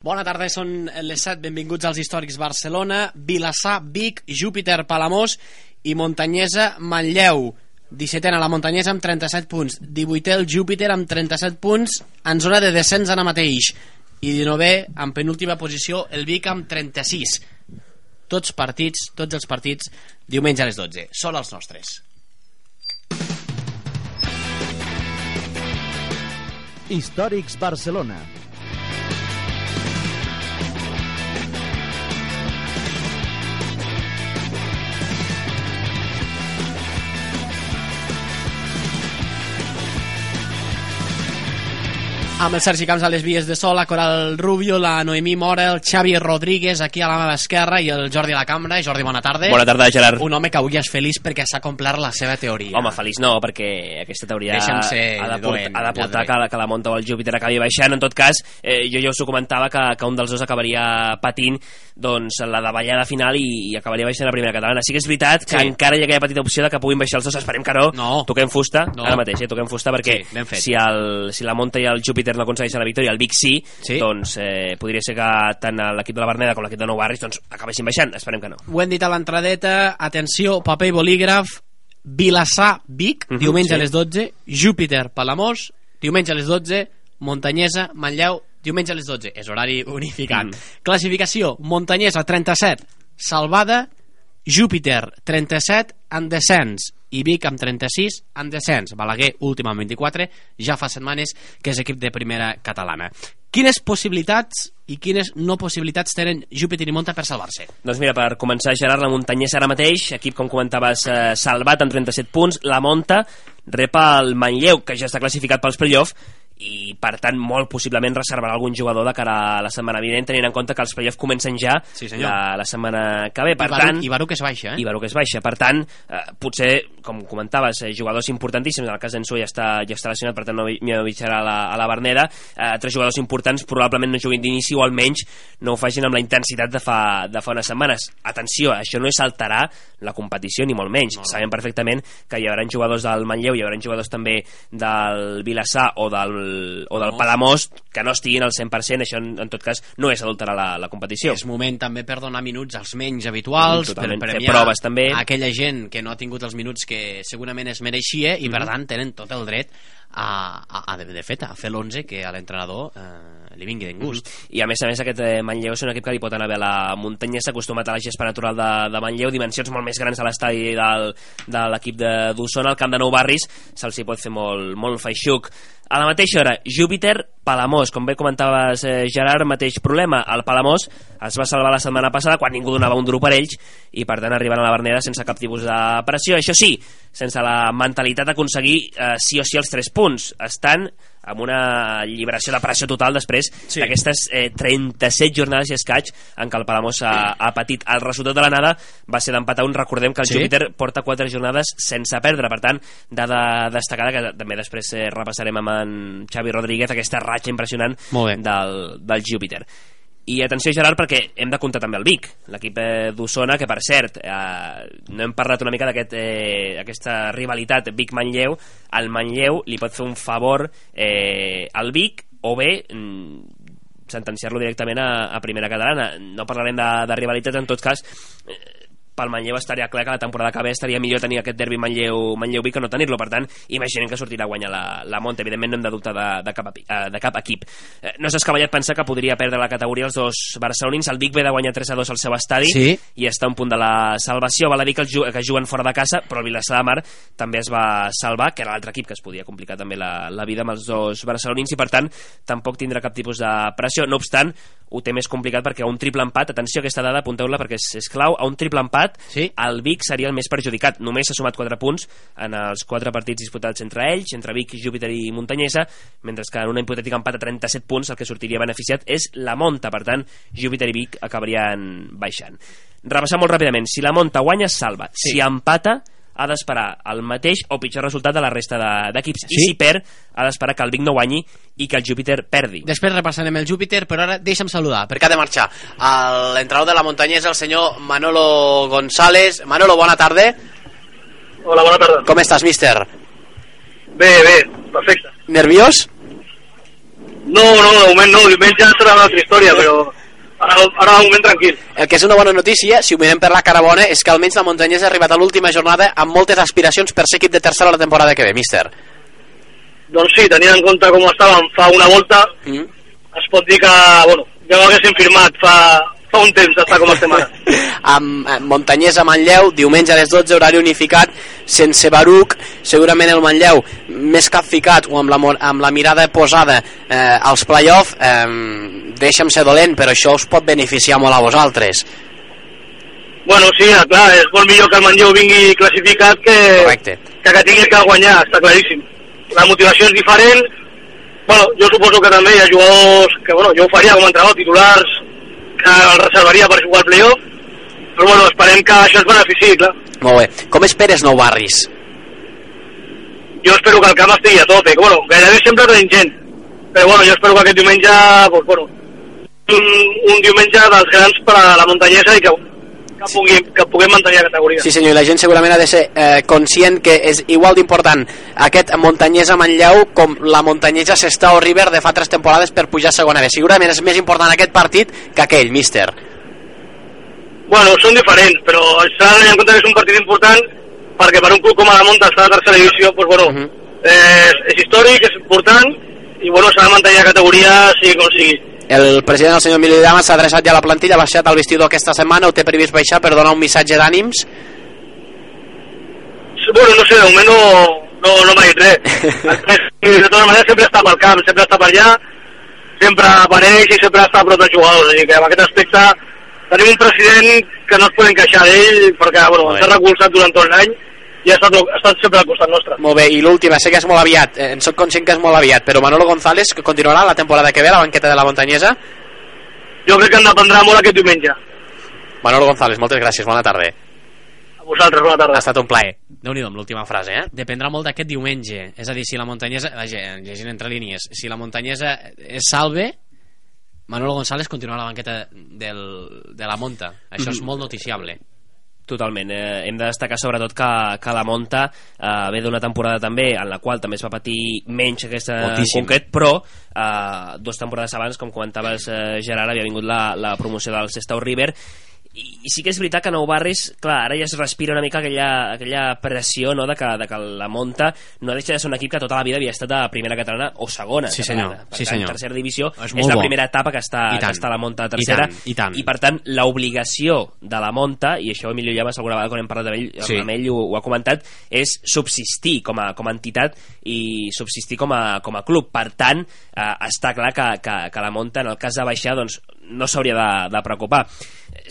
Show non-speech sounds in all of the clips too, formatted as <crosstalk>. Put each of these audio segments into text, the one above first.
Bona tarda, són les 7, benvinguts als Històrics Barcelona, Vilassar, Vic, Júpiter, Palamós i Montanyesa, Manlleu. 17 a la Montanyesa amb 37 punts, 18 el Júpiter amb 37 punts en zona de descens ara mateix i 19 en penúltima posició el Vic amb 36. Tots partits, tots els partits, diumenge a les 12. Sol els nostres. Històrics Barcelona. Amb el Sergi Camps a les vies de sol, la Coral Rubio, la Noemí Mora, el Xavi Rodríguez aquí a la meva esquerra i el Jordi a la cambra. Jordi, bona tarda. Bona tarda, Gerard. Un home que avui és feliç perquè s'ha complert la seva teoria. Home, feliç no, perquè aquesta teoria ser ha de, dolent, portar, ha de portar que, la, que la Monta o el Júpiter acabi baixant. En tot cas, eh, jo ja us ho comentava que, que un dels dos acabaria patint doncs, la davallada final i, i acabaria baixant la primera catalana. Sí que és veritat que Sí. encara hi ha aquella petita opció de que puguin baixar els dos. Esperem que no. No. Toquem fusta, No. ara mateix, eh? toquem fusta perquè Sí, si, el, si la Monta i el Júpiter no aconsegueixen la victòria, el Vic sí, Sí. doncs eh, podria ser que tant l'equip de la Berneda com l'equip de Nou Barris doncs, acabessin baixant. Esperem que no. Ho hem dit a l'entradeta, atenció, paper i bolígraf, Vilassar, Vic, Mhm, diumenge sí. a les 12, Júpiter, Palamós, diumenge a les 12, Montanyesa, Manlleu, diumenge a les 12. És horari unificat. Mhm. Classificació, Montanyesa, 37, Salvada, Júpiter, 37, en descens, i Vic amb 36 en descens. Balaguer, últim amb 24, ja fa setmanes que és equip de primera catalana. Quines possibilitats i quines no possibilitats tenen Júpiter i Monta per salvar-se? Doncs mira, per començar, Gerard, la Muntanyesa ara mateix, equip, com comentaves, eh, salvat amb 37 punts, la Monta rep el Manlleu, que ja està classificat pels play-off, i per tant molt possiblement reservarà algun jugador de cara a la setmana vinent tenint en compte que els play-off comencen ja Sí, senyor. la, la setmana que ve per I Baruc, tant i Baruc és baixa, eh? i que és baixa. Per tant, eh, potser, com comentaves, eh, jugadors importantíssims, en el cas d'Ensú ja està, ja està lesionat, per tant no viatjarà a la, a la Berneda, eh, altres jugadors importants probablement no juguin d'inici o almenys no ho facin amb la intensitat de fa, de fa unes setmanes. Atenció, això no és alterar la competició, ni molt menys. No. Sabem perfectament que hi haurà jugadors del Manlleu, hi haurà jugadors també del Vilassar o del, o del Palamós. Que no estiguin al 100%, això en, en tot cas no és adulterar la, la competició. És moment també per donar minuts als menys habituals, Mm, totalment. per premiar proves, també. aquella gent que no ha tingut els minuts que segurament es mereixia i Mm-hmm. per tant tenen tot el dret a, a, a de, fet, a fer l'11 que a l'entrenador eh, li vingui de gust. i a més a més aquest eh, Manlleu és un equip que li pot anar bé a la muntanya s'ha acostumat a la gespa natural de, de Manlleu dimensions molt més grans a l'estadi de l'equip de d'Osona, al camp de Nou Barris se'ls hi pot fer molt, molt feixuc. A la mateixa hora, Júpiter, Palamós. Com bé comentaves eh, Gerard, mateix problema. El Palamós es va salvar la setmana passada quan ningú donava un duro per ells i per tant arriben a la Berneda sense cap tipus de pressió. Això sí, sense la mentalitat d'aconseguir eh, sí o sí els 3 punts estan amb una lliberació de pressió total després Sí. d'aquestes eh, 37 jornades i escaig en què el Palamós ha, ha patit. El resultat de l'anada va ser d'empatar un, recordem que el Sí. Júpiter porta 4 jornades sense perdre, per tant, dada destacada que també després eh, repassarem amb en Xavi Rodríguez aquesta ratxa impressionant del, del Júpiter. I atenció, Gerard, perquè hem de comptar també el Vic, l'equip eh, d'Osona, que per cert, eh, no hem parlat una mica d'aquest, eh, aquesta rivalitat Vic-Manlleu. El Manlleu li pot fer un favor eh, al Vic, o bé mm, sentenciar-lo directament a, a primera catalana. No parlarem de, de rivalitat, en tot cas, eh, pel Manlleu estaria clar que la temporada que ve estaria millor tenir aquest derbi Manlleu, Manlleu Vic que no tenir-lo, per tant imaginem que sortirà a guanyar la, la Monta. Evidentment no hem de dubtar de, de, cap, eh, de cap equip. Eh, no s'ha escavallat pensar que podria perdre la categoria els dos barcelonins, el Vic ve de guanyar 3 a 2 al seu estadi Sí. i està a un punt de la salvació. Val a dir que, ju que juguen fora de casa però el Vilassar de Mar també es va salvar que era l'altre equip que es podia complicar també la, la vida amb els dos barcelonins i per tant tampoc tindrà cap tipus de pressió. No obstant ho té més complicat perquè a un triple empat, atenció a aquesta dada, apunteu-la perquè és, és clau, a un triple empat Sí. el Vic seria el més perjudicat. Només s'ha sumat 4 punts en els 4 partits disputats entre ells, entre Vic, Júpiter i Muntanyesa, mentre que en un hipotètic empat a 37 punts el que sortiria beneficiat és la Monta, per tant, Júpiter i Vic acabarien baixant. Repassar molt ràpidament, si la Monta guanya salva, Sí. si empata ha d'esperar el mateix o pitjor resultat de la resta de- d'equips Sí. i si perd ha d'esperar que el Vic no guanyi i que el Júpiter perdi. Després repassarem el Júpiter, però ara deixa'm saludar, perquè ha de marxar. L'entrenador de la muntanyesa, el senyor Manolo González. Manolo, bona tarda. Hola, bona tarda. Com estàs, míster? Bé, bé, perfecte. Nerviós? No, no, de moment no, diumenge serà una altra història, però ara, ara de moment tranquil. El que és una bona notícia, si ho mirem per la cara bona, és que almenys la Montanyesa ha arribat a l'última jornada amb moltes aspiracions per ser equip de tercera la temporada que ve, míster. Doncs sí, tenint en compte com estàvem fa una volta, Mm? es pot dir que, bueno, ja ho haguéssim firmat fa, fa un temps d'estar com estem ara. <laughs> amb eh, Montanyesa Manlleu, diumenge a les 12, horari unificat, sense Baruc, segurament el Manlleu més capficat o amb la, amb la mirada posada eh, als play-off, eh, deixa'm ser dolent, però això us pot beneficiar molt a vosaltres. Bueno, sí, clar, és molt millor que el Manlleu vingui classificat que, Correcte. que que tingui que guanyar, està claríssim. La motivació és diferent, bueno, jo suposo que també hi ha jugadors que, bueno, jo ho faria com a entrenador, titulars que el reservaria per jugar al playoff, però bueno, esperem que això es beneficiï, clar. Molt bé. Com esperes Nou Barris? Jo espero que el camp estigui a tope, que, bueno, gairebé sempre tenim gent, però bueno, jo espero que aquest diumenge, pues, bueno, un, un diumenge dels grans per a la muntanyesa i que, que, pugui, que puguem mantenir la categoria. Sí senyor, i la gent segurament ha de ser eh, conscient que és igual d'important aquest Montanyesa Manlleu com la Montanyesa Sestao River de fa tres temporades per pujar a segona B. Segurament és més important aquest partit que aquell, míster. Bueno, són diferents, però s'ha de tenir en compte que és un partit important perquè per un club com a la Monta està a la tercera divisió, doncs, bueno, Mhm. és, és històric, és important i bueno, s'ha de mantenir la categoria sigui com sigui. El president, el senyor Emili Dama, s'ha adreçat ja a la plantilla, ha baixat el vestidor aquesta setmana, o té previst baixar per donar un missatge d'ànims? Bueno, no sé, de moment no, no, no m'ha dit res. <laughs> De totes maneres, sempre està pel camp, sempre està per allà, sempre apareix i sempre està a prop dels jugadors. Així que en aquest aspecte tenim un president que no es podem queixar d'ell perquè bueno, ens ha recolzat durant tot l'any i ha estat, ha estat sempre al costat nostre. Molt bé, i l'última, sé que és molt aviat, eh, en soc conscient que és molt aviat, però Manolo González que continuarà la temporada que ve a la banqueta de la Montanyesa? Jo crec que en dependrà molt aquest diumenge. Manolo González, moltes gràcies, bona tarda. A vosaltres, bona tarda. Ha estat un plaer. déu nhi amb l'última frase, eh? Dependrà molt d'aquest diumenge. És a dir, si la muntanyesa... Vaja, llegint entre línies. Si la muntanyesa es salve, Manolo González continuarà a la banqueta del, de la Monta. Això és molt noticiable. Totalment. Eh, hem de destacar sobretot que, que la Monta eh, ve d'una temporada també en la qual també es va patir menys aquesta en Moltíssim. concret, però eh, dues temporades abans, com comentaves eh, Gerard, havia vingut la, la promoció del Sestau River i, i sí que és veritat que Nou Barris clar, ara ja es respira una mica aquella, aquella pressió no, de, que, de que la Monta no deixa de ser un equip que tota la vida havia estat a primera catalana o segona Sí, catalana. senyor. per Sí, tant, senyor. tercera divisió És és, la bo. primera etapa que està, I que està a la Monta a I tercera tant, i tant. i per tant l'obligació de la Monta i això Emilio Llamas alguna vegada quan hem parlat amb ell, Sí. amb ell ho, ho ha comentat és subsistir com a, com a entitat i subsistir com a, com a club per tant eh, està clar que, que, que la Monta en el cas de baixar doncs, no s'hauria de, de preocupar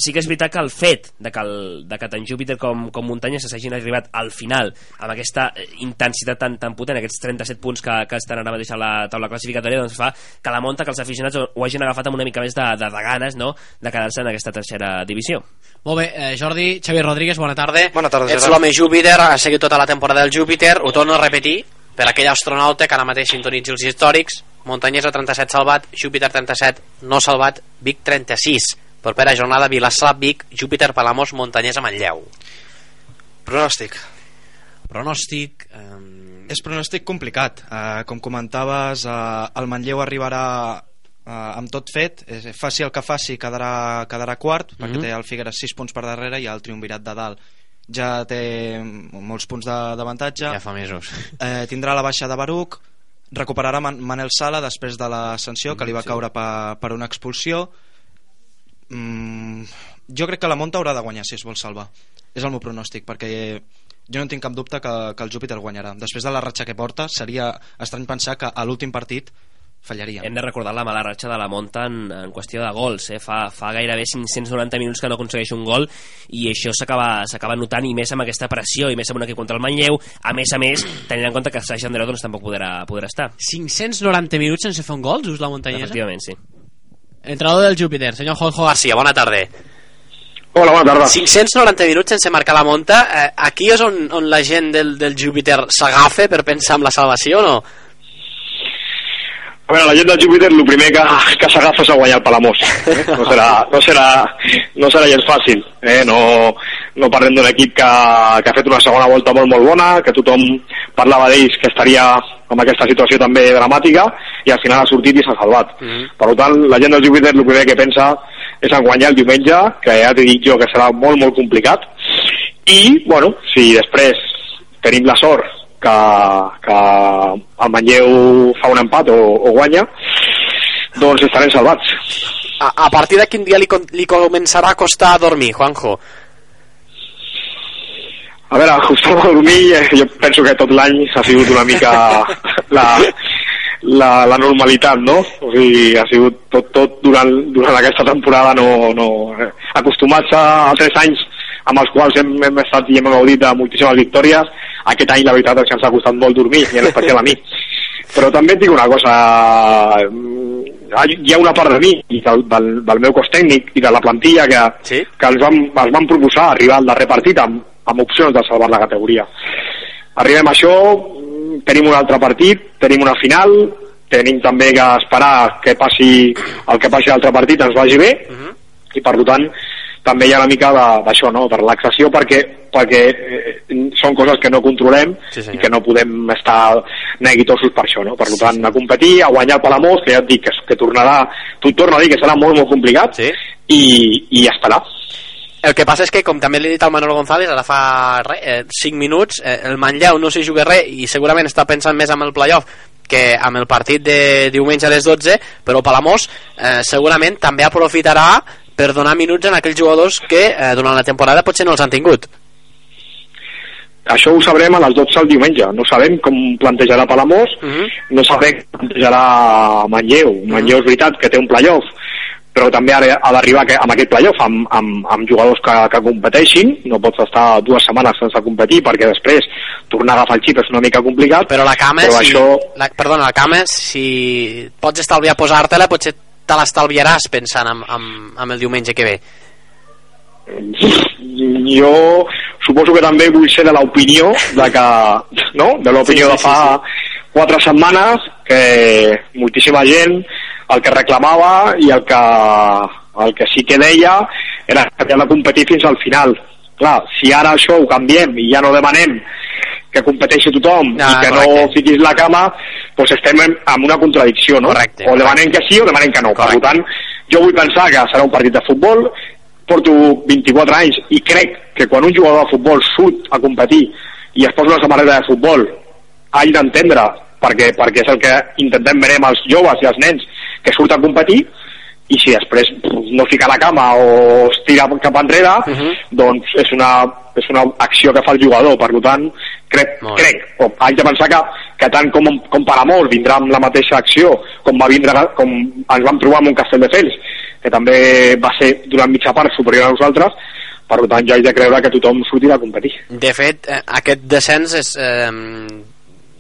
sí que és veritat que el fet de que, el, de que tant Júpiter com, com Muntanya s'hagin arribat al final amb aquesta eh, intensitat tan, tan potent, aquests 37 punts que, que estan ara mateix a la taula classificatòria doncs fa que la Monta, que els aficionats ho, ho hagin agafat amb una mica més de, de, de ganes no? de quedar-se en aquesta tercera divisió Molt bé, eh, Jordi, Xavi Rodríguez, bona tarda. Bona tarda, Ets Gerard. l'home Júpiter, ha seguit tota la temporada del Júpiter, ho torno a repetir, per aquell astronauta que ara mateix sintonitzi els històrics, Montanyesa 37 salvat, Júpiter 37 no salvat, Vic 36. Propera jornada Vilassar, Vic, Júpiter, Palamós, Montanyesa, Manlleu. Pronòstic. Pronòstic... Eh, És pronòstic complicat. Uh, com comentaves, uh, el Manlleu arribarà uh, amb tot fet. Eh, faci el que faci, quedarà, quedarà quart, perquè Mhm. té el Figueres 6 punts per darrere i el triumvirat de dalt. Ja té molts punts de- d'avantatge. ja fa mesos. eh, tindrà la baixa de Baruc, recuperarà Man Manel Sala després de la sanció que li va Sí. caure per, per una expulsió. Mm, jo crec que la Monta haurà de guanyar si es vol salvar. És el meu pronòstic, perquè jo no tinc cap dubte que, que el Júpiter guanyarà. Després de la ratxa que porta, seria estrany pensar que a l'últim partit fallaria. hem de recordar la mala ratxa de la Monta en, en qüestió de gols eh? fa, fa gairebé 590 minuts que no aconsegueix un gol i això s'acaba s'acaba notant i més amb aquesta pressió i més amb un equip contra el Manlleu a més a més, tenint en compte que Sergi Andreu doncs, tampoc podrà, podrà estar 590 minuts sense fer un gol, just la Montanyesa? efectivament, sí Entrenador del Júpiter, senyor Jorge García, bona tarda. Hola, bona tarda. 590 minuts sense marcar la monta, eh, aquí és on, on la gent del, del Júpiter s'agafa per pensar en la salvació o no? A veure, la gent del Júpiter el primer que, que s'agafa és a guanyar el Palamós. Eh? No, serà, no, serà, no serà gens fàcil. Eh? No, no parlem d'un equip que, que ha fet una segona volta molt molt bona, que tothom parlava d'ells que estaria en aquesta situació també dramàtica i al final ha sortit i s'ha salvat. Mm -hmm. Per tant, la gent del Júpiter el primer que pensa és en guanyar el diumenge, que ja t'he dit jo que serà molt molt complicat. I, bueno, si després tenim la sort que, que el Manlleu fa un empat o, o guanya, doncs estarem salvats. A, a partir de quin dia li, li començarà a costar dormir, Juanjo? A veure, acostar a dormir, eh, jo penso que tot l'any ha sigut una mica <laughs> la, la, la normalitat, no? O sigui, ha sigut tot, tot durant, durant aquesta temporada no, no, eh, acostumats a, a tres anys amb els quals hem, hem estat i hem gaudit de moltíssimes victòries. Aquest any la veritat és que ens ha costat molt dormir, i en especial a mi. Però també et dic una cosa, hi ha una part de mi i del, del, del meu cos tècnic i de la plantilla que, sí? que ens, vam, ens van proposar arribar al darrer partit amb, amb opcions de salvar la categoria. Arribem a això, tenim un altre partit, tenim una final, tenim també que esperar que passi el que passi a l'altre partit ens vagi bé, uh -huh. i per tant també hi ha una mica d'això, no? de relaxació perquè, perquè eh, són coses que no controlem sí, i que no podem estar neguitosos per això, no? per sí, tant, sí. a competir, a guanyar el Palamós, que ja et dic que, que tornarà, tu torna a dir que serà molt, molt complicat sí. i, i esperar. El que passa és que, com també li he dit al Manolo González, ara fa res, eh, 5 minuts, eh, el Manlleu no s'hi juga res i segurament està pensant més amb el playoff que amb el partit de diumenge a les 12, però Palamós eh, segurament també aprofitarà per donar minuts en aquells jugadors que eh, durant la temporada potser no els han tingut. Això ho sabrem a les 12 el diumenge. No sabem com plantejarà Palamós, uh Mhm. -huh. no sabem com plantejarà Manlleu. Uh -huh. Manlleu és veritat que té un playoff, però també ha d'arribar amb aquest playoff amb, amb, amb jugadors que, que competeixin. No pots estar dues setmanes sense competir perquè després tornar a agafar el xip és una mica complicat. Però la cama, però si, això... la, perdona, la cama, si pots estalviar posar-te-la, potser te l'estalviaràs pensant en, en, en el diumenge que ve. Jo suposo que també vull ser de l'opinió de que, no? De l'opinió Sí, sí, de fa sí, quatre setmanes que moltíssima gent el que reclamava i el que, el que sí que deia era que havia de competir fins al final. Clar, si ara això ho canviem i ja no demanem que competeixi tothom Ah, i que correcte. no fiquis la cama, doncs estem en, en una contradicció, no? Correcte, o demanem que sí o demanem que no. Correcte. Per tant, jo vull pensar que serà un partit de futbol, porto 24 anys i crec que quan un jugador de futbol surt a competir i es posa una samarreta de futbol ha d'entendre perquè, perquè és el que intentem veure amb els joves i els nens que surt a competir i si després no fica la cama o es tira cap enrere Uh -huh. doncs és una, és una acció que fa el jugador per tant crec, crec o haig de pensar que, que tant com, com per amor vindrà amb la mateixa acció com va vindre com ens vam trobar amb un Castelldefels que també va ser durant mitja part superior a nosaltres per tant jo haig de creure que tothom sortirà a competir De fet, eh, aquest descens és, eh,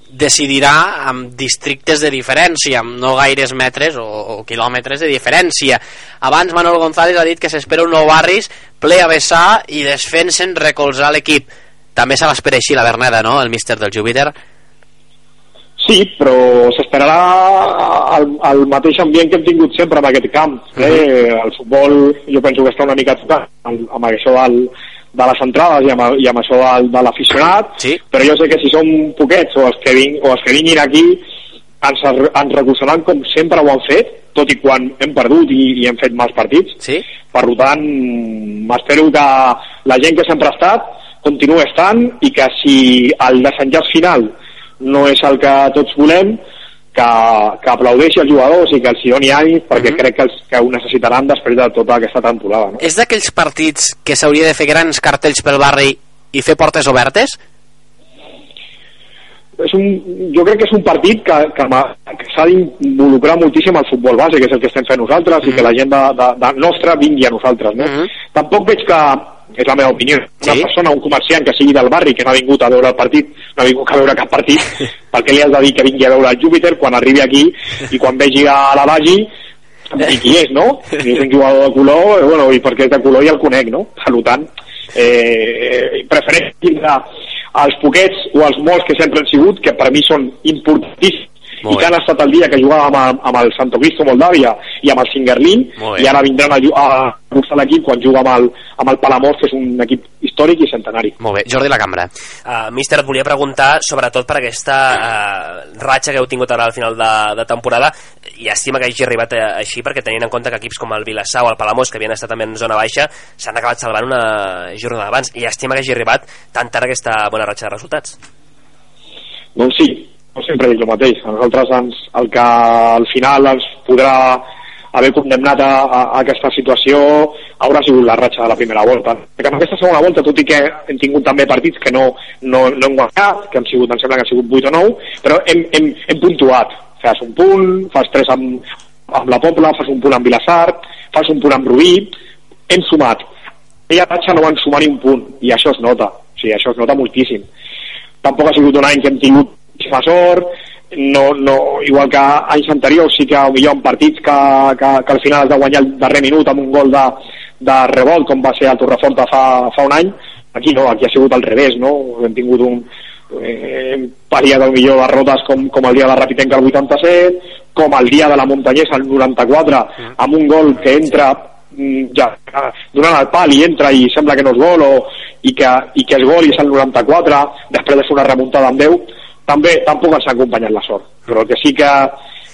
decidirà amb districtes de diferència, amb no gaires metres o, o quilòmetres de diferència. Abans Manol González ha dit que s'espera un nou barris ple a vessar i desfensen recolzar l'equip. També se l'espera així la Berneda, no?, el míster del Júpiter. Sí, però s'esperarà el, el mateix ambient que hem tingut sempre en aquest camp. Eh? El futbol jo penso que està una mica tocat amb, amb això del, de les entrades i amb, i amb això del, de l'aficionat, Sí. però jo sé que si som poquets o els que, vin, o els que vinguin aquí ens, ens recolzaran com sempre ho han fet, tot i quan hem perdut i, i hem fet mals partits. Sí? Per tant, m'espero que la gent que sempre ha estat continuï estant i que si el desenllaç final no és el que tots volem, que, que aplaudeixi els jugadors i que els hi doni ànim perquè Mhm. crec que, els, que ho necessitaran després de tota aquesta temporada. No? És d'aquells partits que s'hauria de fer grans cartells pel barri i fer portes obertes? és un, jo crec que és un partit que, que, que s'ha d'involucrar moltíssim al futbol base, que és el que estem fent nosaltres, i que la gent de, de, de nostra vingui a nosaltres. No? Mhm. Tampoc veig que, és la meva opinió, una Sí? persona, un comerciant que sigui del barri, que no ha vingut a veure el partit, no ha vingut a veure cap partit, <laughs> perquè li has de dir que vingui a veure el Júpiter quan arribi aquí i quan vegi a la Vagi i qui és, no? Si és un jugador de color, eh, bueno, i perquè és de color ja el conec, no? Per tant, eh, prefereix tindre els poquets o els molts que sempre han sigut, que per mi són importantíssims i que han estat el dia que jugàvem amb, amb el Santo Cristo Moldàvia i amb el Singerlin i ara vindran a, a buscar l'equip quan juga amb el, amb el Palamós que és un equip històric i centenari. Molt bé, Jordi La Cambra. Uh, míster, et volia preguntar sobretot per aquesta uh, ratxa que heu tingut ara al final de, de temporada llàstima que hagi arribat uh, així perquè tenint en compte que equips com el Vilassar o el Palamós que havien estat també en zona baixa s'han acabat salvant una jornada abans. Llàstima que hagi arribat tan tard aquesta bona ratxa de resultats. Doncs sí, no sempre dic el mateix. A nosaltres ens, el que al final ens podrà haver condemnat a, a, aquesta situació haurà sigut la ratxa de la primera volta. Perquè en aquesta segona volta, tot i que hem tingut també partits que no, no, no hem guanyat, que han sigut, em sembla que han sigut 8 o 9, però hem, hem, hem puntuat. Fas un punt, fas 3 amb, amb la Pobla, fas un punt amb Vilassar, fas un punt amb Rubí, hem sumat. Aquella ratxa no van sumar ni un punt, i això es nota, o sigui, això es nota moltíssim tampoc ha sigut un any que hem tingut moltíssima sort, no, no, igual que anys anteriors sí que millor en partits que, que, que al final has de guanyar el darrer minut amb un gol de, de revolt com va ser a Torreforta fa, fa un any aquí no, aquí ha sigut al revés no? hem tingut un eh, el millor derrotes com, com el dia de la Rapitenca el 87 com el dia de la Muntanyesa el 94 amb un gol que entra mm, ja, donant el pal i entra i sembla que no és gol o, i, que, i que és gol i és el 94 després de fer una remuntada amb 10 també tampoc ens ha acompanyat la sort però el que sí que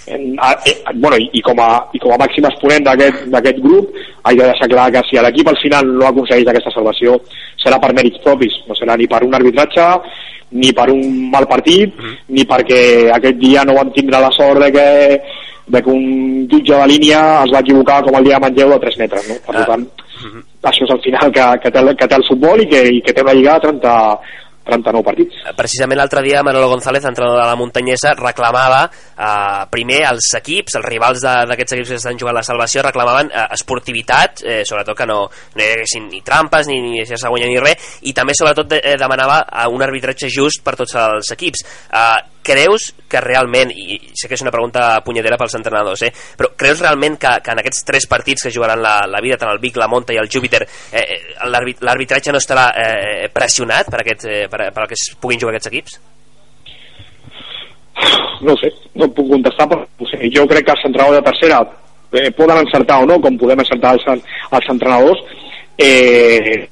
en, a, eh, bueno, i, i, com a, i com a màxim exponent d'aquest grup haig de deixar clar que si l'equip al final no aconsegueix aquesta salvació serà per mèrits propis, no serà ni per un arbitratge ni per un mal partit ni perquè aquest dia no vam tindre la sort de que, de que un jutge de línia es va equivocar com el dia de Manlleu de 3 metres no? per Ah. tant, això és al final que, que, té, el- que té el futbol i que, i que té una lliga de 30, 39 partits precisament l'altre dia Manolo González, entrenador de la Muntanyesa, reclamava eh, primer els equips, els rivals d'aquests equips que estan jugant la salvació, reclamaven eh, esportivitat, eh, sobretot que no, no hi haguessin ni trampes ni, ni deixar-se guanyar ni res, i també sobretot de, eh, demanava eh, un arbitratge just per tots els equips. Eh, creus que realment, i sé que és una pregunta punyedera pels entrenadors, eh, però creus realment que, que en aquests tres partits que jugaran la, la vida, tant el Vic, la Monta i el Júpiter, eh, l'arbit- l'arbitratge no estarà eh, pressionat per, aquest, eh, per, per que es puguin jugar aquests equips? no sé, no puc contestar però no sé. jo crec que els entrenadors de tercera eh, poden encertar o no, com podem encertar els, els entrenadors eh,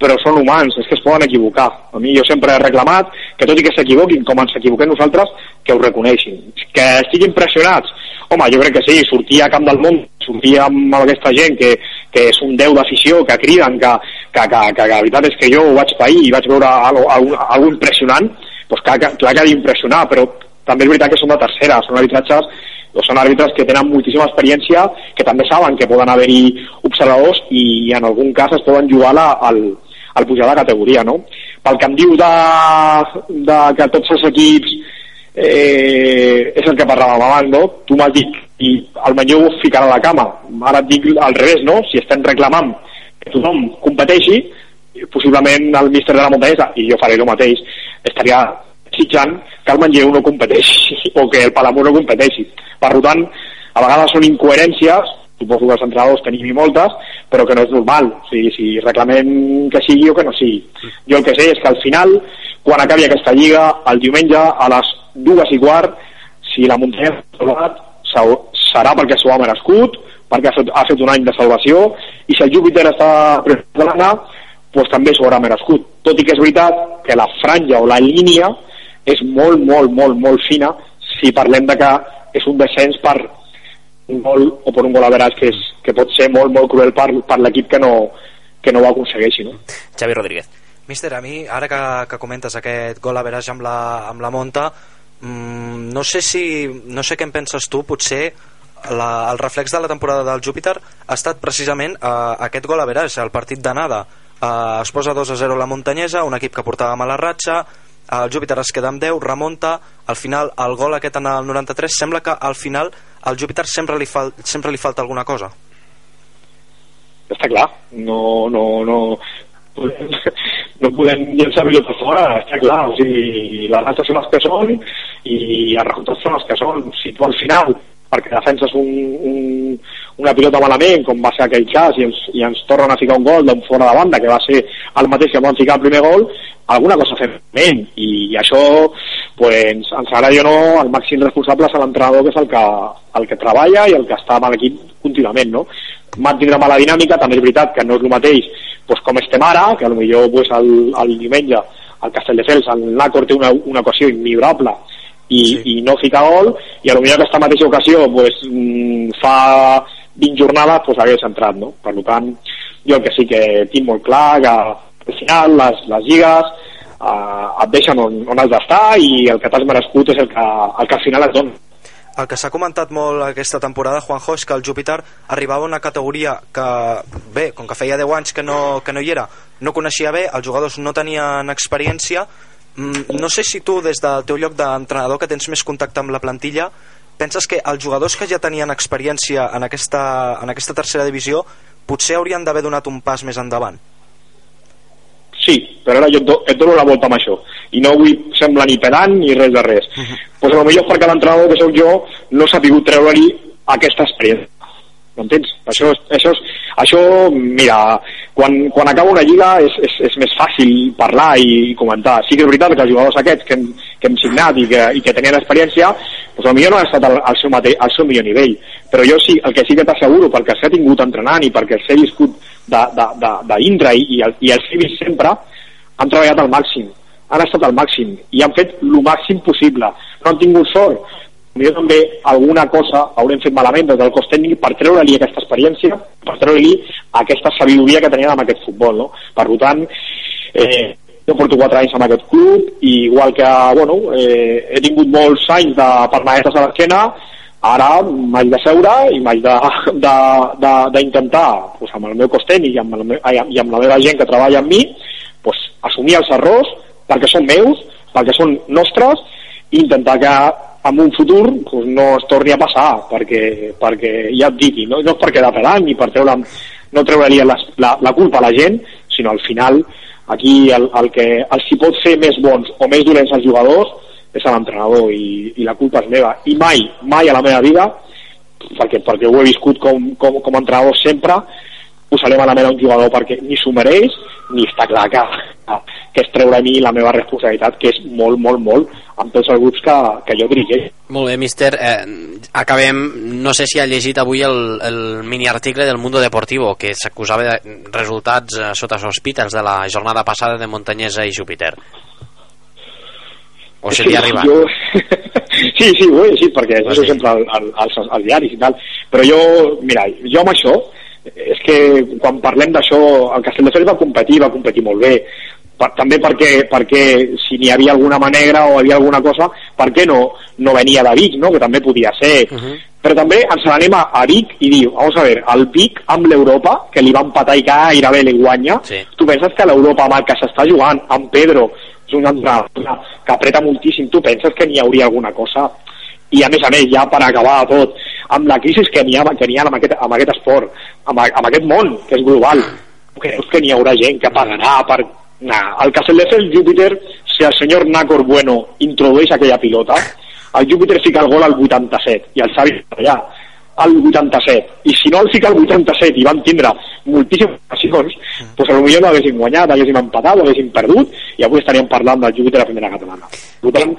però són humans, és que es poden equivocar. A mi jo sempre he reclamat que tot i que s'equivoquin com ens equivoquem nosaltres que ho reconeixin, que estiguin pressionats. Home, jo crec que sí, sortir a Camp del Món sortir amb aquesta gent que, que és un déu d'afició, que criden que, que, que, que, la veritat és que jo ho vaig pair i vaig veure algo impressionant doncs clar, clar que ha d'impressionar, però també és veritat que són de tercera, són arbitratges o són àrbitres que tenen moltíssima experiència, que també saben que poden haver-hi observadors i en algun cas es poden jugar la, al, al pujar de categoria, no? Pel que em diu de, de que tots els equips eh, és el que parlàvem abans, no? Tu m'has dit i el Manlleu ficarà a la cama. Ara et dic al revés, no? Si estem reclamant que tothom competeixi, possiblement el míster de la muntanyesa, i jo faré el mateix, estaria desitjant que el Manlleu no competeixi <laughs> o que el Palamós no competeixi. Per tant, a vegades són incoherències, suposo que els entrenadors tenim i moltes, però que no és normal. O sigui, si reclamem que sigui o que no sigui. Jo el que sé és que al final, quan acabi aquesta lliga, el diumenge a les dues i quart, si la muntanya serà perquè s'ho ha merescut, perquè ha fet, un any de salvació, i si el Júpiter està preparant, doncs també s'ho haurà merescut. Tot i que és veritat que la franja o la línia és molt, molt, molt, molt fina si parlem de que és un descens per un gol o per un gol a veràs que, és, que pot ser molt, molt cruel per, per l'equip que no, que no ho aconsegueixi. No? Xavi Rodríguez. Míster, a mi, ara que, que comentes aquest gol a veràs amb la, amb la monta, mmm, no sé si no sé què en penses tu, potser la, el reflex de la temporada del Júpiter ha estat precisament eh, aquest gol a veràs, el partit d'anada eh, es posa 2 a 0 la muntanyesa un equip que portava mala ratxa el Júpiter es queda amb 10, remunta al final el gol aquest en el 93 sembla que al final al Júpiter sempre li, fal, sempre li falta alguna cosa. Està clar, no, no, no, no podem llençar pilota fora, està clar, o sigui, les altres són les que són i els resultats són els que són. Si tu al final, perquè defenses un, un, una pilota malament, com va ser aquell cas, i ens, i ens tornen a ficar un gol d'un fora de banda, que va ser el mateix que van ficar el primer gol, alguna cosa fem bé, i, i això pues, ens agradi o no, el màxim responsable és l'entrenador, que és el que, el que treballa i el que està amb l'equip contínuament, no? Mantindre mala dinàmica, també és veritat que no és el mateix pues, com estem ara, que potser pues, el, el diumenge al Castelldefels el Nàcor té una, una ocasió immillorable i, sí. i no fica gol, i potser aquesta mateixa ocasió pues, mm, fa 20 jornades pues, hagués entrat, no? Per tant, jo el que sí que tinc molt clar que al final les, les lligues eh, et deixen on, on has d'estar i el que t'has merescut és el que, el que al final et dona. El que s'ha comentat molt aquesta temporada, Juanjo, és que el Júpiter arribava a una categoria que, bé, com que feia 10 anys que no, que no hi era, no coneixia bé, els jugadors no tenien experiència. Mm, no sé si tu, des del teu lloc d'entrenador, que tens més contacte amb la plantilla, penses que els jugadors que ja tenien experiència en aquesta, en aquesta tercera divisió potser haurien d'haver donat un pas més endavant? Sí, però ara jo et, do, et dono la volta amb això i no vull semblar ni pedant ni res de res uh -huh. pues potser perquè l'entrenador que sóc jo no s'ha pogut treure-li aquesta experiència m'entens? Això, això, això, mira, quan, quan acaba una lliga és, és, és més fàcil parlar i, comentar. Sí que és veritat que els jugadors aquests que hem, que hem signat i que, i que tenien experiència, doncs potser no ha estat al, al, seu mate, al seu millor nivell. Però jo sí, el que sí que t'asseguro, perquè s'ha tingut entrenant i perquè s'ha viscut d'Indra i, i, el, i els he vist sempre han treballat al màxim han estat al màxim i han fet el màxim possible no han tingut sort jo també alguna cosa haurem fet malament des del cos tècnic per treure-li aquesta experiència, per treure-li aquesta sabidoria que tenien amb aquest futbol. No? Per tant, eh, jo porto 4 anys amb aquest club i igual que bueno, eh, he tingut molts anys de permanetes a l'esquena, ara m'haig de seure i m'haig d'intentar <laughs> pues, amb el meu cos tècnic i amb, el meu, i amb la meva gent que treballa amb mi pues, assumir els errors perquè són meus, perquè són nostres i intentar que en un futur pues, no es torni a passar perquè, perquè ja et digui, no, no és per quedar pedant ni per treure, no treure la, la, la culpa a la gent sinó al final aquí el, el que els hi pot fer més bons o més dolents als jugadors és a l'entrenador i, i la culpa és meva. I mai, mai a la meva vida perquè, perquè ho he viscut com, com, com a entrenador sempre posaré malament a un jugador perquè ni s'ho mereix ni està clar que, que és treure a mi la meva responsabilitat que és molt, molt, molt amb tots els grups que, que jo dirigeix Molt bé, míster, eh, acabem no sé si ha llegit avui el, el mini article del Mundo Deportivo que s'acusava de resultats eh, sota sospites de la jornada passada de Montanyesa i Júpiter. O se t'hi ha arribat? Jo... <laughs> sí, sí, ho he llegit perquè això sempre al, al, als, als diaris i tal, però jo, mira, jo amb això, és que quan parlem d'això, el Castelldefels va competir, va competir molt bé, per, també perquè, perquè si n'hi havia alguna manera o havia alguna cosa, per què no, no venia de Vic, no? que també podia ser. Uh -huh. Però també ens n'anem a, a Vic i diu, vamos a ver, el Vic amb l'Europa, que li va empatar i gairebé li guanya, sí. tu penses que l'Europa amb el que s'està jugant, amb Pedro, és un entrenador que apreta moltíssim, tu penses que n'hi hauria alguna cosa i a més a més, ja per acabar tot amb la crisi que n'hi ha, que ha amb, aquest, amb aquest esport, amb, amb aquest món que és global, creus que n'hi haurà gent que pagarà per... Nah, el Castelldefels Júpiter, si el senyor Nacor Bueno introdueix aquella pilota, el Júpiter fica el gol al 87 i el Xavi allà al 87 i si no el fica al 87 i van tindre moltíssimes ocasions doncs potser no haguéssim guanyat, haguéssim empatat o haguéssim perdut i avui estaríem parlant del Júpiter a primera catalana. Per tant,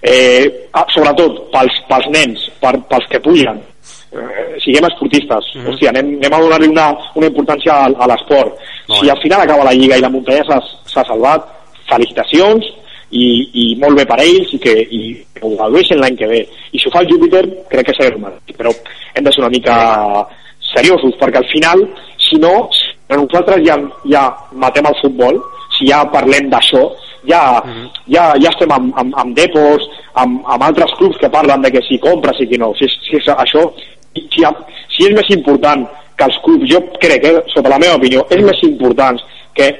eh, ah, sobretot pels, pels nens per, pels que pugen eh, siguem esportistes. Mm -hmm. Hòstia, anem, anem a donar-li una, una importància a, a l'esport si al final acaba la Lliga i la muntanya s'ha salvat felicitacions i, i molt bé per ells i que, i que ho gaudeixen l'any que ve i si ho fa el Júpiter crec que serà mateix però hem de ser una mica seriosos perquè al final si no nosaltres ja, ja matem el futbol si ja parlem d'això ja, uh -huh. ja, ja estem amb, amb, amb depos amb, amb altres clubs que parlen de que si compres i que no si, si això si, si és més important que els clubs, jo crec que, eh, sota la meva opinió, és més important que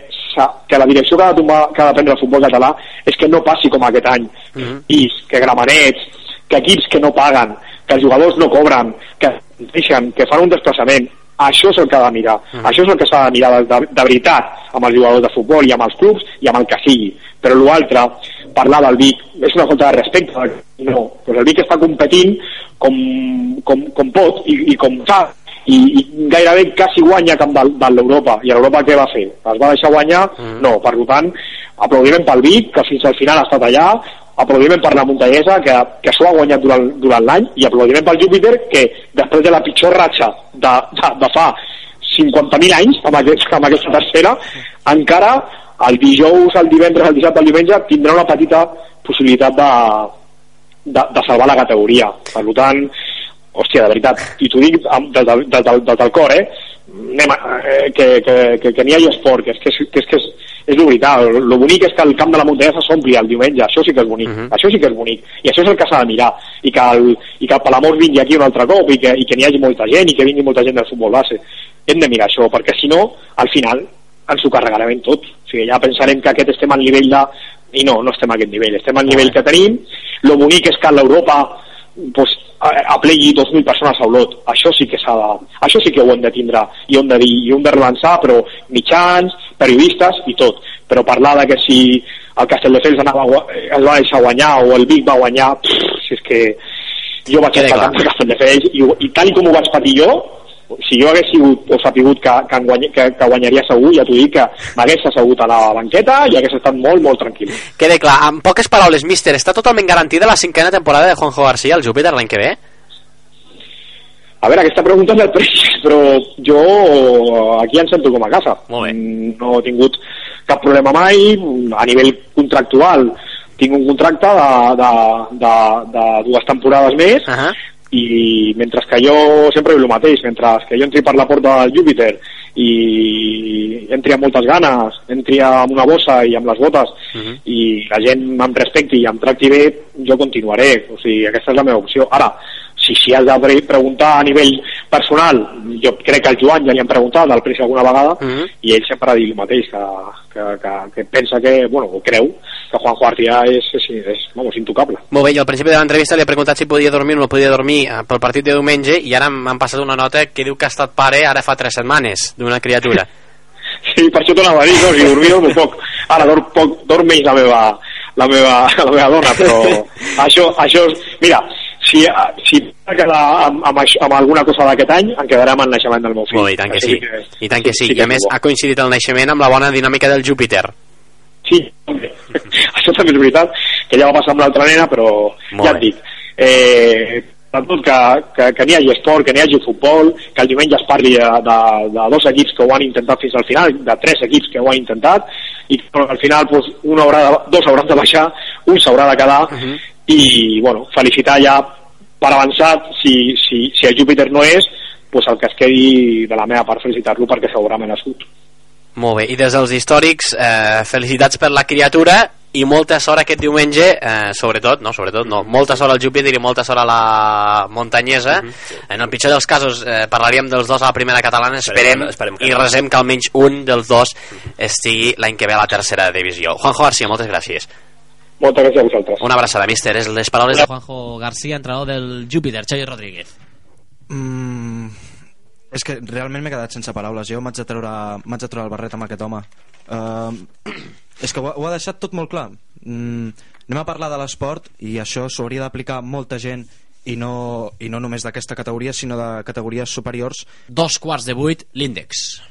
que la direcció que ha de, tomar, que ha de prendre el futbol català és que no passi com aquest any. Uh -huh. i que gramanets que equips que no paguen que els jugadors no cobren que deixen, que fan un desplaçament. Això és el que ha de mirar. Uh -huh. això és el que s'ha de mirar de, de, de veritat amb els jugadors de futbol i amb els clubs i amb el que sigui. Però l'altre, parlar del Vic és una falta de respecte no, doncs el Vic està competint com, com, com pot i, i com fa i, i gairebé quasi guanya camp de, de l'Europa i l'Europa què va fer? Es va deixar guanyar? Mm. No, per tant aplaudiment pel Vic que fins al final ha estat allà aplaudiment per la muntanyesa que, que s'ho ha guanyat durant, durant l'any i aplaudiment pel Júpiter que després de la pitjor ratxa de, de, de fa 50.000 anys amb, aquest, amb aquesta tercera encara el dijous, el divendres, el dissabte, el diumenge tindrà una petita possibilitat de, de, de salvar la categoria. Per tant, hòstia, de veritat i t'ho dic des del, des, del, des del cor eh? Anem a, eh, que, que, que, que n'hi hagi esport que és que és, que és, que és, és de veritat el bonic és que el camp de la muntanya s'ompli el diumenge això sí que és bonic, això sí que és bonic i això és el que s'ha de mirar i que el, i que el Palamós vingui aquí un altre cop i que, i que n'hi hagi molta gent i que vingui molta gent del futbol base. Hem de mirar això perquè si no al final ens ho carregarem tot o sigui, ja pensarem que aquest estem al nivell de i no, no estem a aquest nivell, estem al nivell que tenim. Lo bonic és que a l'Europa pues, a- aplegui 2.000 persones a Olot. Això sí que s'ha de, això sí que ho hem de tindre i ho hem de dir, i ho hem de relançar però mitjans, periodistes i tot. Però parlar de que si el Castelldefels anava, a es va deixar guanyar o el Vic va guanyar pff, si és que jo vaig estar amb el Castelldefels i, i tal com ho vaig patir jo si jo hagués sigut o sapigut que, que, guany, que, que guanyaria segur, ja t'ho dic que m'hagués assegut a la banqueta i hagués estat molt, molt tranquil. Quede clar, en poques paraules, míster, està totalment garantida la cinquena temporada de Juanjo García al Júpiter l'any que ve? A veure, aquesta pregunta és del Pris, però jo aquí em sento com a casa. Molt bé. Mm, No he tingut cap problema mai, a nivell contractual tinc un contracte de, de, de, de dues temporades més Uh -huh. I mentre que jo sempre dic el mateix, mentre que jo entri per la porta del Júpiter i entri amb moltes ganes, entri amb una bossa i amb les botes i la gent em respecti i em tracti bé, jo continuaré. O sigui, aquesta és la meva opció. Ara, si, si has de pre- preguntar a nivell personal, jo crec que el Joan ja li han preguntat al Pris alguna vegada Mhm. i ell sempre ha dit el mateix, que, que, que, que pensa que, bueno, o creu que Juan García és, és, és vamos, intocable. Molt bé, jo al principi de l'entrevista li he preguntat si podia dormir o no podia dormir eh, pel partit de diumenge i ara m'han passat una nota que diu que ha estat pare ara fa tres setmanes d'una criatura. <laughs> Sí, per això t'anava a dir, no? si dormir dormo poc. Ara dorm, poc, dorm menys la meva, la meva, <laughs> la meva dona, però <laughs> això, això és... Mira, si, si de quedar amb, amb, això, amb alguna cosa d'aquest any, em quedarà amb el naixement del meu fill. Bé, i tant que sí. I tant que sí. que I a més és bo. ha coincidit el naixement amb la bona dinàmica del Júpiter. Sí, també. <laughs> això també és veritat, que ja va passar amb l'altra nena, però Molt ja et dic, eh, tot que, que, que n'hi hagi esport, que n'hi hagi futbol, que el diumenge es parli de, de, de dos equips que ho han intentat fins al final, de tres equips que ho han intentat, i que al final pues, un haurà de, dos hauran de baixar, un s'haurà de quedar, i bueno, felicitar ja per avançat, si, si, si el Júpiter no és, pues el que es quedi de la meva part felicitar-lo perquè segurament ha nascut. Molt bé, i des dels històrics, eh, felicitats per la criatura i molta sort aquest diumenge, eh, sobretot, no, sobretot no, molta sort al Júpiter i molta sort a la muntanyesa. En el pitjor dels casos eh, parlaríem dels dos a la primera catalana, esperem, Esperem que i no. resem que almenys un dels dos estigui l'any que ve a la tercera divisió. Juanjo García, moltes gràcies. Moltes gràcies a vosaltres. Una abraçada, míster. És les paraules de Juanjo García, entrenador del Júpiter, Xavi Rodríguez. Mm, és que realment m'he quedat sense paraules. Jo m'haig de treure, m'haig de treure el barret amb aquest home. Uh, és que ho, ha- ho ha deixat tot molt clar. Mm, anem a parlar de l'esport i això s'ho hauria d'aplicar molta gent i no, i no només d'aquesta categoria, sinó de categories superiors. Dos quarts de vuit, l'índex.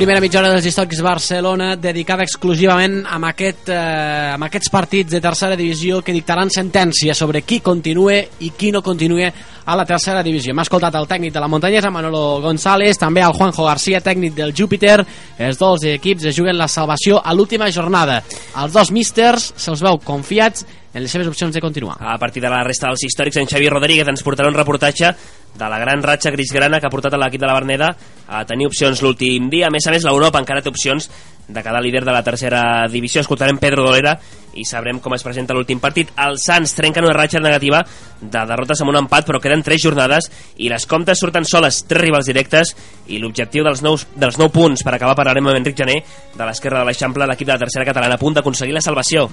Primera mitja hora dels històrics Barcelona dedicada exclusivament amb, aquest, eh, amb aquests partits de tercera divisió que dictaran sentència sobre qui continue i qui no continue a la tercera divisió. M'ha escoltat el tècnic de la muntanyesa, Manolo González, també el Juanjo García, tècnic del Júpiter. Els dos equips es juguen la salvació a l'última jornada. Els dos místers se'ls veu confiats en les seves opcions de continuar. A partir de la resta dels històrics, en Xavi Rodríguez ens portarà un reportatge de la gran ratxa grisgrana que ha portat a l'equip de la Berneda a tenir opcions l'últim dia. A més a més, l'Europa encara té opcions de quedar líder de la tercera divisió. Escoltarem Pedro Dolera i sabrem com es presenta l'últim partit. Els Sants trenquen una ratxa negativa de derrotes amb un empat, però queden tres jornades i les comptes surten soles, tres rivals directes i l'objectiu dels, nous, dels nou punts per acabar parlarem amb Enric Jané de l'esquerra de l'Eixample, l'equip de la tercera catalana a punt d'aconseguir la salvació.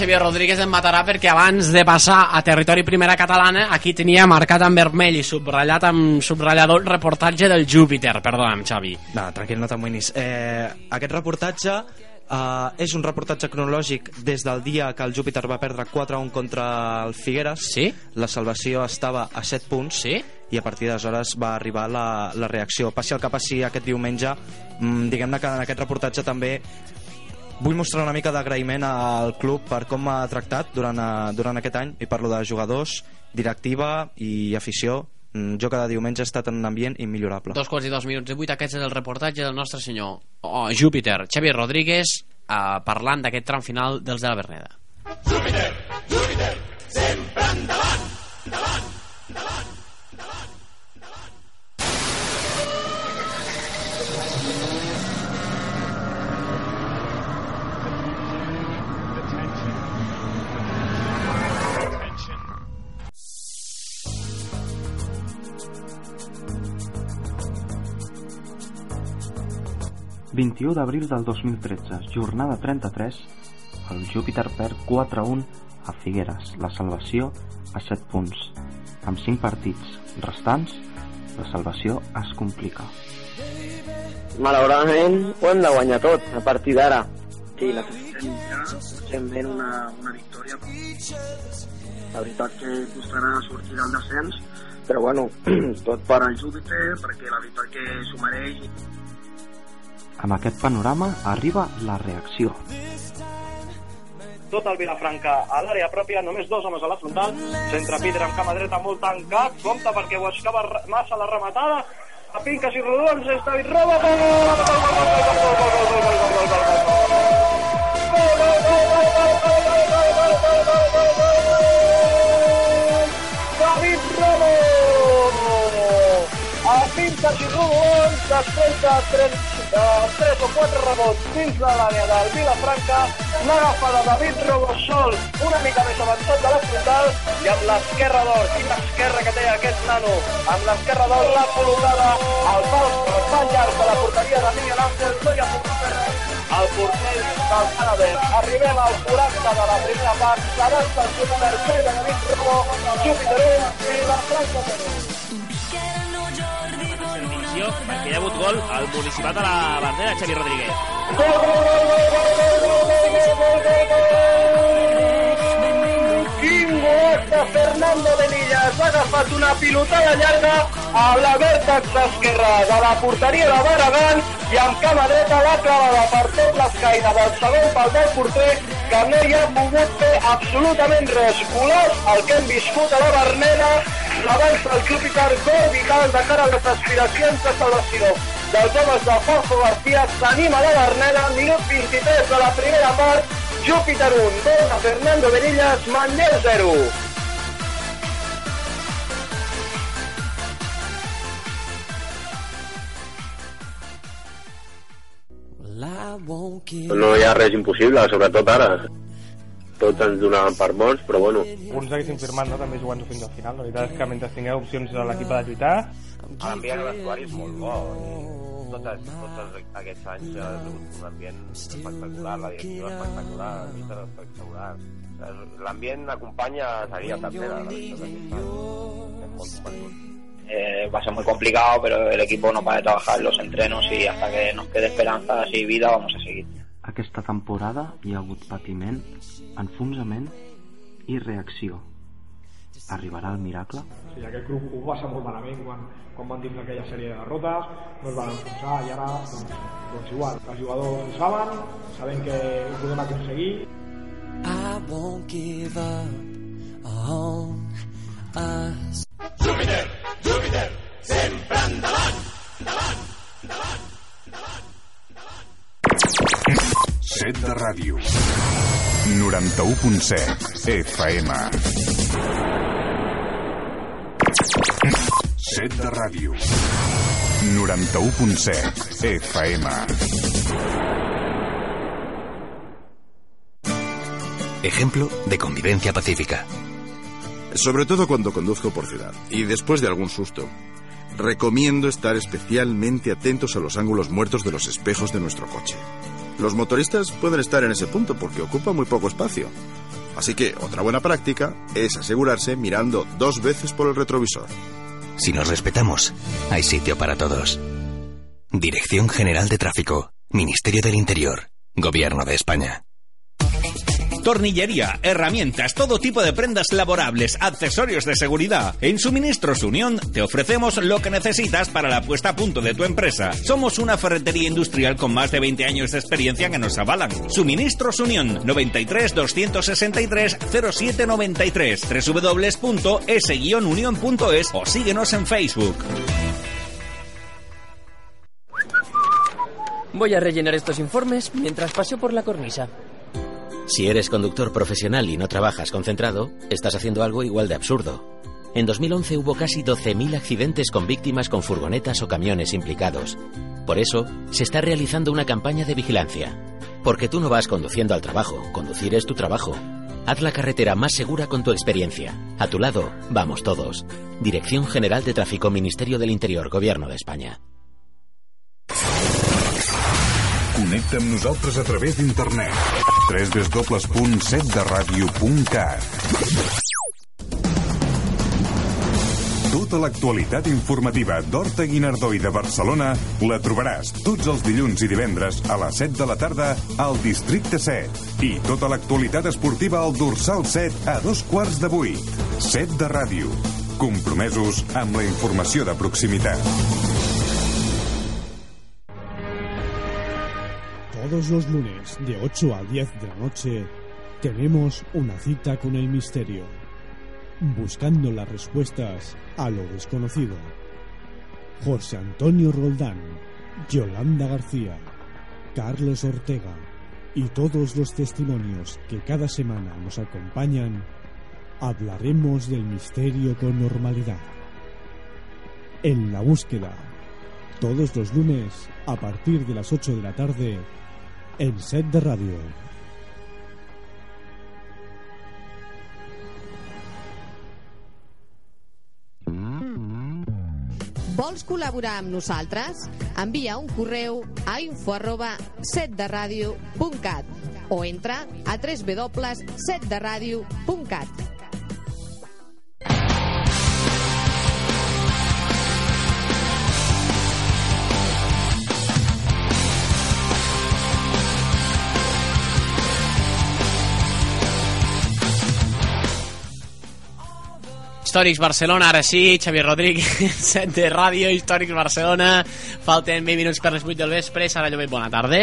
Xavier Rodríguez em matarà perquè abans de passar a territori primera catalana aquí tenia marcat en vermell i subratllat amb subratllador el reportatge del Júpiter. Perdona'm, Xavi. No, tranquil, no t'amoïnis. Eh, aquest reportatge eh, és un reportatge cronològic des del dia que el Júpiter va perdre 4-1 contra el Figueres. Sí? La salvació estava a 7 punts. Sí? i a partir d'aleshores va arribar la, la reacció. Passi el que passi aquest diumenge, mmm, diguem-ne que en aquest reportatge també vull mostrar una mica d'agraïment al club per com m'ha tractat durant, eh, durant aquest any, i parlo de jugadors, directiva i afició, Mm, jo cada diumenge he estat en un ambient immillorable. Dos quarts i dos minuts de vuit, aquest és el reportatge del nostre senyor oh, Júpiter, Xavi Rodríguez, eh, parlant d'aquest tram final dels de la Berneda. Júpiter, Júpiter, sempre endavant, endavant, endavant. 21 d'abril del 2013, jornada 33, el Júpiter perd 4-1 a Figueres, la salvació a 7 punts. Amb 5 partits restants, la salvació es complica. Malauradament ho hem de guanyar tot a partir d'ara. Sí, necessitem ja una, una victòria. La veritat que costarà sortir del descens, però bueno, <clears throat> tot per al Júpiter, perquè la veritat que s'ho mereix amb aquest panorama arriba la reacció. Tot el Vilafranca a l'àrea pròpia, només dos homes a la frontal, centre Peter amb cama dreta molt tancat, compta perquè ho escava massa la rematada, a pinques i rodons, és David Roba, gol! David A pinques i rodons, després de 30 3 o 4 rebots dins de l'àrea del Vilafranca, l'agafa de David Robosol una mica més avançat de la frontal i amb l'esquerra d'or, quina esquerra que té aquest nano, amb l'esquerra d'or la col·locada al pal, al pal llarg de la porteria de Miguel Ángel, no hi ha el porter del Canader. Arribem al 40 de la primera part, serà el Júpiter de David Robo, Júpiter 1, Vilafranca 0 atenció perquè hi ha hagut gol al municipal de la bandera, Xavi Rodríguez. Quin gol Fernando Benillas ha agafat una pilotada llarga a la vèrtex esquerra de la porteria de Baragán i amb cama dreta l'ha clavada per tot l'escaire del segon pal del porter que no hi ha pogut fer absolutament res. Colors, el que hem viscut a la Berneda l'avança el club gol vital de cara a les aspiracions de salvació dels homes de Fausto García s'anima la Berneda, minut 23 de la primera part, Júpiter 1, gol de Fernando Berillas, Manlleu 0. No hi ha res impossible, sobretot ara tots ens donaven per morts, però bueno. Alguns haguessin firmat, no?, també jugant fins al final. La veritat és que mentre tingueu opcions a l'equip de lluitar... L'ambient a vestuari és molt bo. Tots, tots aquests anys ha sigut un ambient espectacular, la directiva espectacular, el míster espectacular. L'ambient acompanya a seguir a tercera, la convençuts. Eh, va a ser muy complicado, pero el equipo no para de trabajar los entrenos y hasta que nos quede esperanza y vida vamos a seguir. Aquesta temporada hi ha hagut patiment, enfonsament i reacció. Arribarà el miracle? Sí, aquest grup ho va ser molt malament quan, quan van tindre aquella sèrie de derrotes, no es van enfonsar i ara doncs, doncs igual, els jugadors ho saben, sabem que ho podem aconseguir. I won't give up on us. Júpiter, Júpiter, sempre endavant, endavant, endavant, endavant. Set de ràdio. 91.7 FM. Set de ràdio. 91.7 FM. Ejemplo de convivencia pacífica. Sobre todo cuando conduzco por ciudad y después de algún susto. Recomiendo estar especialmente atentos a los ángulos muertos de los espejos de nuestro coche. Los motoristas pueden estar en ese punto porque ocupa muy poco espacio. Así que otra buena práctica es asegurarse mirando dos veces por el retrovisor. Si nos respetamos, hay sitio para todos. Dirección General de Tráfico, Ministerio del Interior, Gobierno de España. Tornillería, herramientas, todo tipo de prendas laborables, accesorios de seguridad. En Suministros Unión te ofrecemos lo que necesitas para la puesta a punto de tu empresa. Somos una ferretería industrial con más de 20 años de experiencia que nos avalan. Suministros Unión 93 263 0793 www.s-unión.es o síguenos en Facebook. Voy a rellenar estos informes mientras paseo por la cornisa. Si eres conductor profesional y no trabajas concentrado, estás haciendo algo igual de absurdo. En 2011 hubo casi 12.000 accidentes con víctimas con furgonetas o camiones implicados. Por eso, se está realizando una campaña de vigilancia. Porque tú no vas conduciendo al trabajo, conducir es tu trabajo. Haz la carretera más segura con tu experiencia. A tu lado, vamos todos. Dirección General de Tráfico, Ministerio del Interior, Gobierno de España. Connecta amb nosaltres a través d'internet. www.setderadio.cat Tota l'actualitat informativa d'Horta Guinardó i de Barcelona la trobaràs tots els dilluns i divendres a les 7 de la tarda al Districte 7. I tota l'actualitat esportiva al Dorsal 7 a dos quarts de vuit. 7 de ràdio. Compromesos amb la informació de proximitat. Todos los lunes de 8 a 10 de la noche tenemos una cita con el misterio, buscando las respuestas a lo desconocido. José Antonio Roldán, Yolanda García, Carlos Ortega y todos los testimonios que cada semana nos acompañan, hablaremos del misterio con normalidad. En la búsqueda, todos los lunes a partir de las 8 de la tarde, en set de ràdio. Vols col·laborar amb nosaltres? Envia un correu a info arroba setderadio.cat o entra a www.setderadio.cat. Històrics Barcelona, ara sí, Xavier Rodríguez, <laughs> set de ràdio, Històrics Barcelona, falten 20 minuts per les 8 del vespre, Sara Llobet, bona tarda.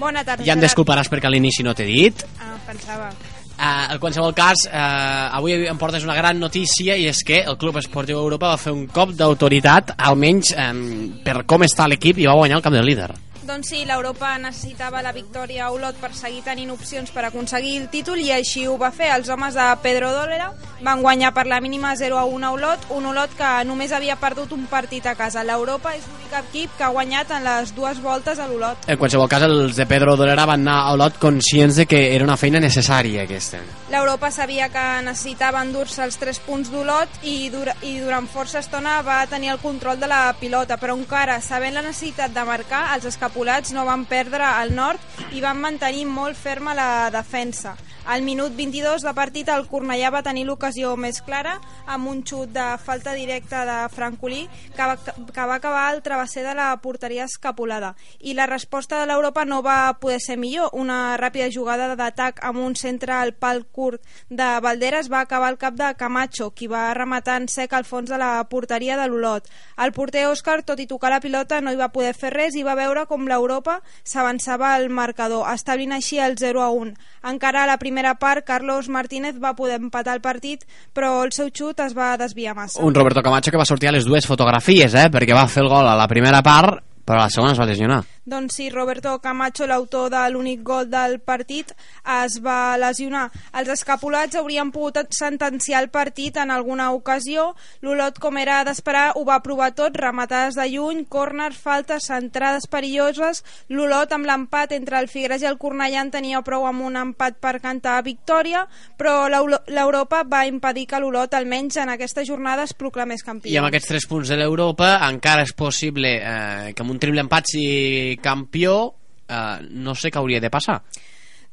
Bona tarda. Ja em desculparàs perquè a l'inici no t'he dit. Ah, pensava. Uh, en qualsevol cas, uh, avui em portes una gran notícia i és que el Club Esportiu Europa va fer un cop d'autoritat, almenys um, per com està l'equip, i va guanyar el camp del líder. Doncs sí, l'Europa necessitava la victòria a Olot per seguir tenint opcions per aconseguir el títol i així ho va fer. Els homes de Pedro Dolera van guanyar per la mínima 0 a 1 a Olot, un Olot que només havia perdut un partit a casa. L'Europa és l'únic equip que ha guanyat en les dues voltes a l'Olot. En qualsevol cas, els de Pedro Dolera van anar a Olot conscients de que era una feina necessària aquesta. L'Europa sabia que necessitava endur-se els 3 punts d'Olot i, dura, i durant força estona va tenir el control de la pilota, però encara sabent la necessitat de marcar, els escapulats no van perdre el nord i van mantenir molt ferma la defensa. Al minut 22 de partit el Cornellà va tenir l'ocasió més clara amb un xut de falta directa de Francolí que va, que va acabar al travesser de la porteria escapulada i la resposta de l'Europa no va poder ser millor. Una ràpida jugada d'atac amb un centre al pal curt de Valderes va acabar al cap de Camacho qui va rematar en sec al fons de la porteria de l'Olot. El porter Òscar tot i tocar la pilota no hi va poder fer res i va veure com l'Europa s'avançava al marcador establint així el 0 a 1 encara a la primera part Carlos Martínez va poder empatar el partit però el seu xut es va desviar massa. Un Roberto Camacho que va sortir a les dues fotografies, eh, perquè va fer el gol a la primera part, però a la segona es va lesionar. Doncs sí, Roberto Camacho, l'autor de l'únic gol del partit, es va lesionar. Els escapulats haurien pogut sentenciar el partit en alguna ocasió. L'Olot, com era d'esperar, ho va provar tot, rematades de lluny, córners, faltes, centrades perilloses. L'Olot, amb l'empat entre el Figueres i el Cornellà, en tenia prou amb un empat per cantar victòria, però l'Europa va impedir que l'Olot, almenys en aquesta jornada, es proclamés campió. I amb aquests tres punts de l'Europa encara és possible eh, que amb un triple empat sigui campió eh, no sé què hauria de passar.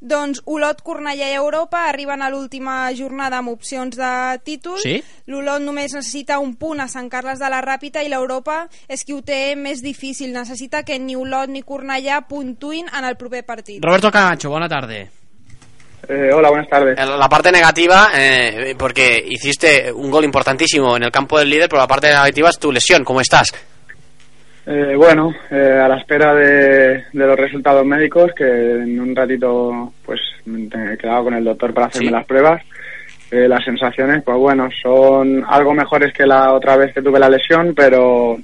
Doncs Olot, Cornellà i Europa arriben a l'última jornada amb opcions de títol. Sí? L'Olot només necessita un punt a Sant Carles de la Ràpita i l'Europa és qui ho té més difícil. Necessita que ni Olot ni Cornellà puntuin en el proper partit. Roberto Camacho, buena tarde. Eh, hola, buenas tardes. La la parte negativa, eh, porque hiciste un gol importantísimo en el campo del líder, pero la parte negativa es tu lesión. ¿Cómo estás? Eh, bueno, eh, a la espera de, de los resultados médicos, que en un ratito pues me he quedado con el doctor para hacerme Sí. las pruebas. Eh, las sensaciones, pues bueno, son algo mejores que la otra vez que tuve la lesión, pero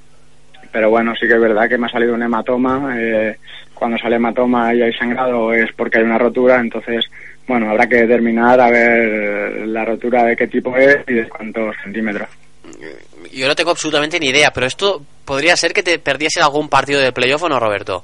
pero bueno, sí que es verdad que me ha salido un hematoma. eh, cuando sale hematoma y hay sangrado es porque hay una rotura, entonces, bueno, habrá que determinar a ver la rotura de qué tipo es y de cuántos centímetros. Yo no tengo absolutamente ni idea, pero esto podría ser que te perdiese algún partido de playoff o no, Roberto.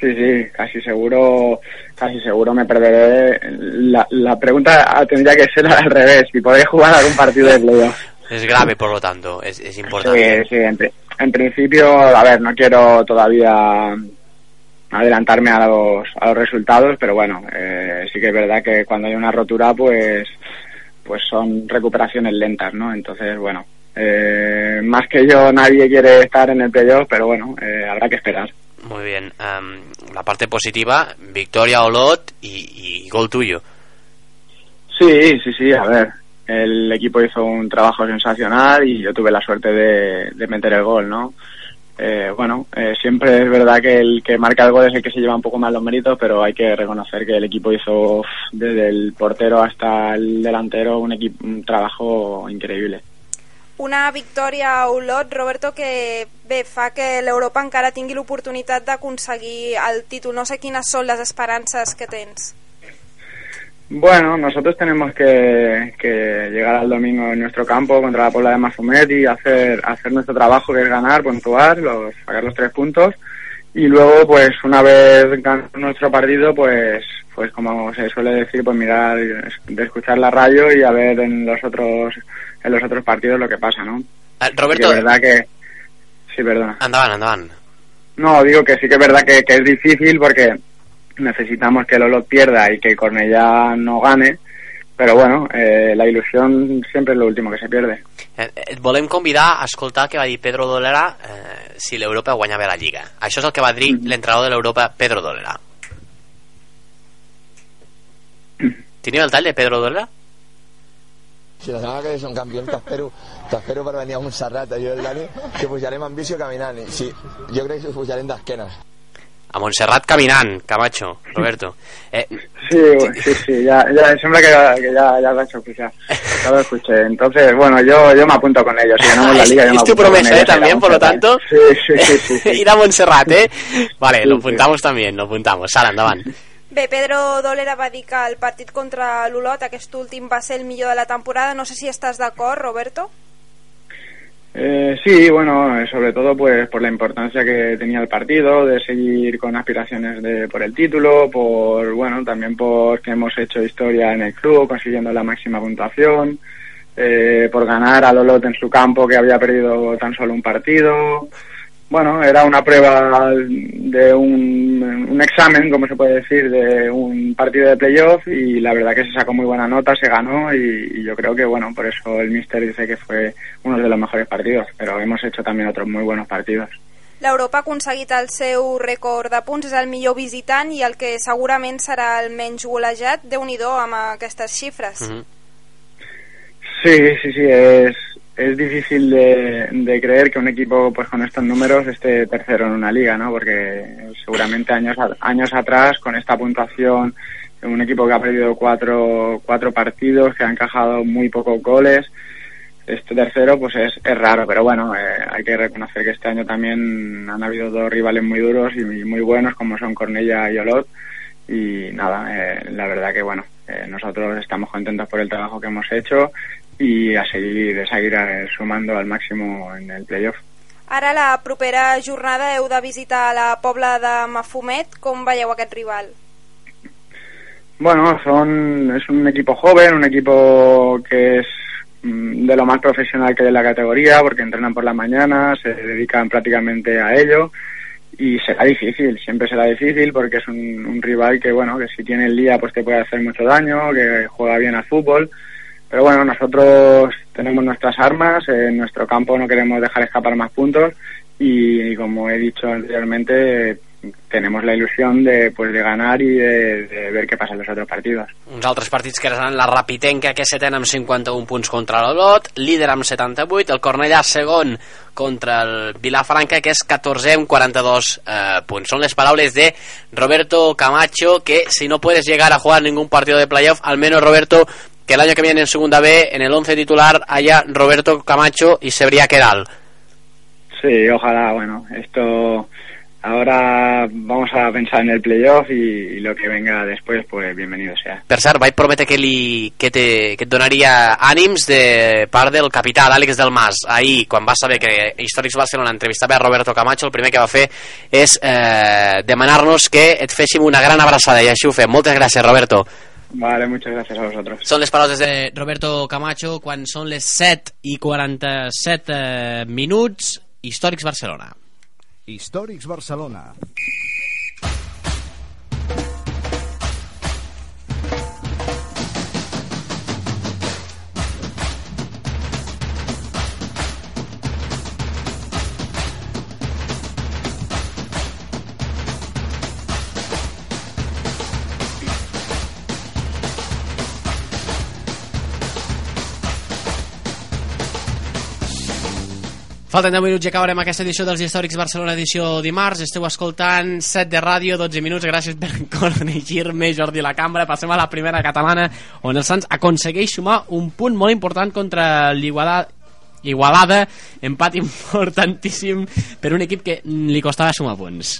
Sí, sí, casi seguro, casi seguro me perderé. La, la pregunta tendría que ser al revés, si podéis jugar algún partido de playoff. <laughs> Es grave, por lo tanto, es, es importante. Sí, sí, en principio, a ver, no quiero todavía adelantarme a los, a los resultados, pero bueno, eh, sí que es verdad que cuando hay una rotura, pues, pues son recuperaciones lentas, ¿no? Entonces, bueno, eh, más que yo nadie quiere estar en el playoff, pero bueno, eh, habrá que esperar. Muy bien. am, la parte positiva, victoria Olot y, y gol tuyo. Sí, sí, sí, a ver. El equipo hizo un trabajo sensacional y yo tuve la suerte de, de meter el gol, ¿no? Eh, bueno, eh, siempre es verdad que el que marca el gol es el que se lleva un poco más los méritos, pero hay que reconocer que el equipo hizo desde el portero hasta el delantero un, un trabajo increíble. Una victòria a Olot, Roberto, que bé, fa que l'Europa encara tingui l'oportunitat d'aconseguir el títol. No sé quines són les esperances que tens. Bueno, nosotros tenemos que, que llegar al domingo en nuestro campo contra la Puebla de Mafumet y hacer, hacer nuestro trabajo que es ganar, puntuar, los, sacar los tres puntos y luego pues una vez ganado nuestro partido pues pues como se suele decir pues mirar de escuchar la radio y a ver en los otros en los otros partidos lo que pasa, ¿no? Eh, Roberto, que es verdad que sí, perdona. andaban, andaban. No, digo que sí que es verdad que, que es difícil porque necesitamos que Lolo pierda y que Cornellá no gane, pero bueno, eh, la ilusión siempre es lo último que se pierde. Eh, Et volem convidar a escoltar el que va dir Pedro Dolera eh, si l'Europa guanyava la Lliga. Això és el que va dir l'entrenador de l'Europa, Pedro Dolera. Teniu el tall de Pedro Dolera? Si la setmana que ve som campions, t'espero t'espero per venir a Montserrat, jo i el Dani, que pujarem en bici o caminant. I sí, jo crec que pujarem d'esquenes. A Montserrat caminant, Camacho, Roberto. Eh, Sí, sí, sí, ya, ya, siempre que, que ya, ya lo he hecho oficial. Ya lo escuché. Entonces, bueno, yo, yo me apunto con ellos. Si ganamos la <laughs> liga, yo me es tu promesa, ellos ¿eh? También, por lo tanto. Sí, sí, sí, sí, sí. <laughs> Ir a Montserrat, ¿eh? Vale, lo apuntamos también, lo apuntamos. Sala, endavant. Bé, Pedro Dolera va dir que el partit contra l'Olot, aquest últim, va ser el millor de la temporada. No sé si estàs d'acord, Roberto. Eh, sí, bueno, eh, sobre todo pues por la importancia que tenía el partido, de seguir con aspiraciones de, por el título, por, bueno, también porque hemos hecho historia en el club, consiguiendo la máxima puntuación, eh, por ganar a Lolot en su campo que había perdido tan solo un partido. Bueno, era una prueba de un, un examen, como se puede decir, de un partido de playoff y la verdad que se sacó muy buena nota, se ganó y, y yo creo que, bueno, por eso el Mister dice que fue uno de los mejores partidos, pero hemos hecho también otros muy buenos partidos. L'Europa ha aconseguit el seu rècord de punts, és el millor visitant i el que segurament serà el menys golejat. déu nhi amb aquestes xifres. Sí, sí, sí, es, es difícil de, de creer que un equipo pues con estos números esté tercero en una liga, ¿no? Porque seguramente años, años atrás, con esta puntuación, un equipo que ha perdido cuatro, cuatro partidos, que ha encajado muy pocos goles, este tercero pues es, es raro, pero bueno, eh, hay que reconocer que este año también han habido dos rivales muy duros y muy buenos como son Cornella y Olot. Y nada, eh, la verdad que bueno, eh, nosotros estamos contentos por el trabajo que hemos hecho y a seguir, a seguir sumando al máximo en el playoff. Ara, la propera jornada, heu de visitar la Pobla de Mafumet. Com veieu aquest rival? Bueno, son, es un equipo joven, un equipo que es mm, de lo más profesional que hay en la categoría, porque entrenan por la mañana, se dedican prácticamente a ello y será difícil, siempre será difícil porque es un, un rival que, bueno, que si tiene el día pues te puede hacer mucho daño, que juega bien al fútbol. Pero bueno, nosotros tenemos nuestras armas, en nuestro campo no queremos dejar escapar más puntos y, como he dicho anteriormente, tenemos la ilusión de, pues, de ganar y de, de ver qué pasa en los otros partidos. Uns altres partits que eren la Rapitenca, que setena amb 51 punts contra l'Olot, líder amb 78, el Cornellà segon contra el Vilafranca, que és 14 amb 42 eh, punts. Son les paraules de Roberto Camacho, que si no puedes llegar a jugar ningún partido de playoff, al menos Roberto, que el año que viene en Segunda B, en el 11 titular, haya Roberto Camacho y Sebria Queral. Sí, ojalá, bueno, esto ahora vamos a pensar en el playoff y, y lo que venga después, pues bienvenido sea. Per cert, vaig prometre que, li, que, te, que et donaria ànims de part del capità, d'Àlex del Mas. Ahir, quan va saber que Històrics Barcelona entrevistava a Roberto Camacho, el primer que va fer és eh, demanar-nos que et féssim una gran abraçada, i així ho fem. Moltes gràcies, Roberto. Vale, muchas gracias a vosotros. Són les paraules de Roberto Camacho quan són les 7 i 47 eh, minuts. Històrics Barcelona. Històrics Barcelona. Falten 10 minuts i acabarem aquesta edició dels Històrics Barcelona edició dimarts. Esteu escoltant 7 de ràdio, 12 minuts. Gràcies per <laughs> corregir-me, Jordi la cambra. Passem a la primera catalana, on el Sants aconsegueix sumar un punt molt important contra l'Igualada Igualada, empat importantíssim per un equip que li costava sumar punts.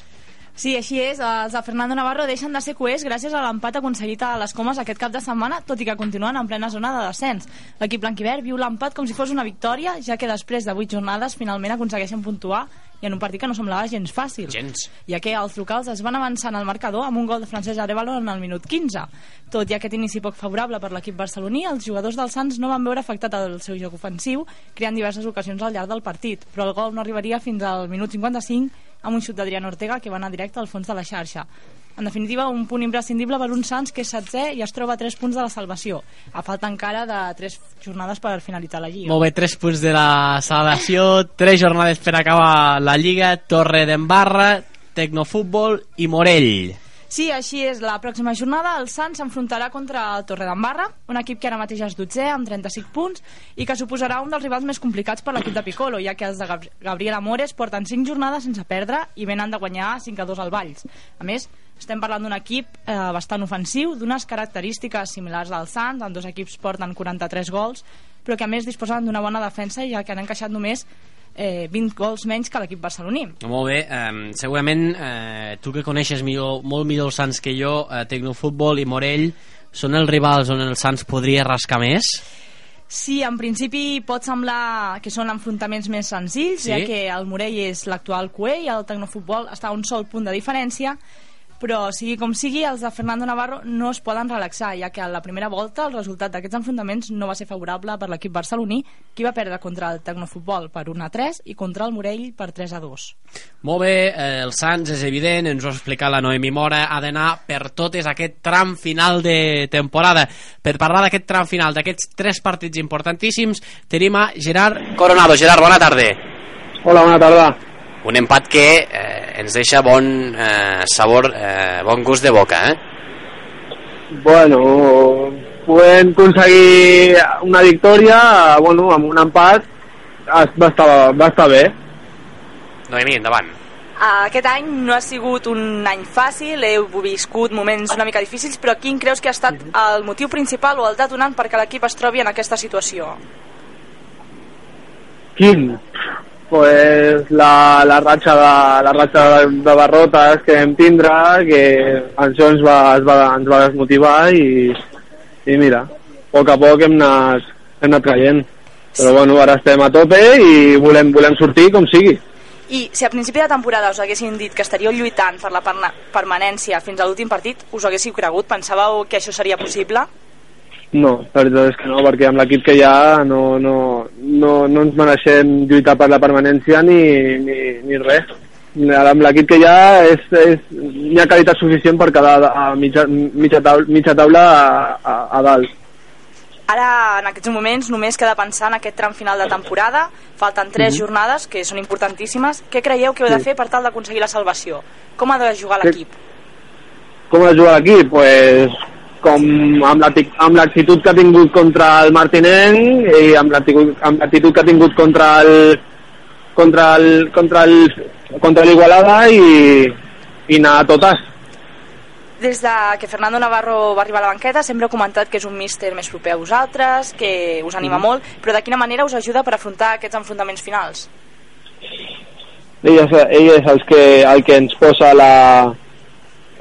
Sí, així és. Els de Fernando Navarro deixen de ser coers gràcies a l'empat aconseguit a les Comes aquest cap de setmana, tot i que continuen en plena zona de descens. L'equip blanquivert viu l'empat com si fos una victòria, ja que després de 8 jornades finalment aconsegueixen puntuar i en un partit que no semblava gens fàcil. Gens. Ja que els locals es van avançant al marcador amb un gol de Francesc Arevalo en el minut 15. Tot i aquest inici poc favorable per l'equip barceloní, els jugadors del Sants no van veure afectat el seu joc ofensiu, creant diverses ocasions al llarg del partit, però el gol no arribaria fins al minut 55 amb un xut d'Adrián Ortega que va anar directe al fons de la xarxa. En definitiva, un punt imprescindible per un Sants que és setzè i es troba a 3 punts de la salvació. A falta encara de 3 jornades per finalitzar la Lliga. Molt bé, 3 punts de la salvació, 3 jornades per acabar la Lliga, Torre d'Embarra, Tecnofútbol i Morell. Sí, així és. La pròxima jornada el Sants s'enfrontarà contra el Torredembarra, un equip que ara mateix és 12 amb 35 punts i que suposarà un dels rivals més complicats per l'equip de Piccolo, ja que els de Gab Gabriel Amores porten 5 jornades sense perdre i venen de guanyar 5 a 2 al Valls. A més, estem parlant d'un equip eh, bastant ofensiu, d'unes característiques similars al Sants, amb dos equips porten 43 gols, però que a més disposen d'una bona defensa ja que han encaixat només eh, 20 gols menys que l'equip barceloní. Molt bé, eh, segurament eh, tu que coneixes millor, molt millor els Sants que jo, eh, Tecnofutbol i Morell, són els rivals on el Sants podria rascar més? Sí, en principi pot semblar que són enfrontaments més senzills, Sí? ja que el Morell és l'actual cué i el Tecnofutbol està a un sol punt de diferència, però sigui com sigui, els de Fernando Navarro no es poden relaxar, ja que a la primera volta el resultat d'aquests enfrontaments no va ser favorable per l'equip barceloní, qui va perdre contra el Tecnofutbol per 1 a 3 i contra el Morell per 3 a 2. Molt bé, eh, el Sants és evident, ens ho ha explicat la Noemi Mora, ha d'anar per totes aquest tram final de temporada. Per parlar d'aquest tram final, d'aquests tres partits importantíssims, tenim a Gerard Coronado. Gerard, bona tarda. Hola, bona tarda. Un empat que eh, ens deixa bon eh, sabor, eh, bon gust de boca, eh? Bueno, podem aconseguir una victòria, bueno, amb un empat es- va estar, va estar bé. Noemi, endavant. Aquest any no ha sigut un any fàcil, heu viscut moments una mica difícils, però quin creus que ha estat el motiu principal o el detonant perquè l'equip es trobi en aquesta situació? Quin? Pues la, la ratxa, de, la ratxa de, de derrotes que vam tindre, que això ens va, es va, ens va desmotivar i, i mira, a poc a poc hem anat, hem anat caient. Però bueno, ara estem a tope i volem, volem sortir com sigui. I si a principi de temporada us haguessin dit que estaríeu lluitant per la permanència fins a l'últim partit, us haguéssiu cregut? Pensàveu que això seria possible? No, la veritat és que no, perquè amb l'equip que hi ha no, no, no, no ens mereixem lluitar per la permanència ni, ni, ni res. amb l'equip que hi ha és, és, hi ha qualitat suficient per quedar a mitja, mitja, taula, mitja taula a, a, a dalt. Ara, en aquests moments, només queda pensar en aquest tram final de temporada. Falten tres Mhm. jornades, que són importantíssimes. Què creieu que heu de fer per tal d'aconseguir la salvació? Com ha de jugar l'equip? Com ha de jugar l'equip? Pues, com amb l'actitud que ha tingut contra el Martinenc i amb l'actitud que ha tingut contra el contra el contra el contra l'Igualada i, i anar a totes. Des de que Fernando Navarro va arribar a la banqueta sempre heu comentat que és un míster més proper a vosaltres, que us anima Mhm. molt, però de quina manera us ajuda per afrontar aquests enfrontaments finals? ell és, ell és el que, el que ens posa la,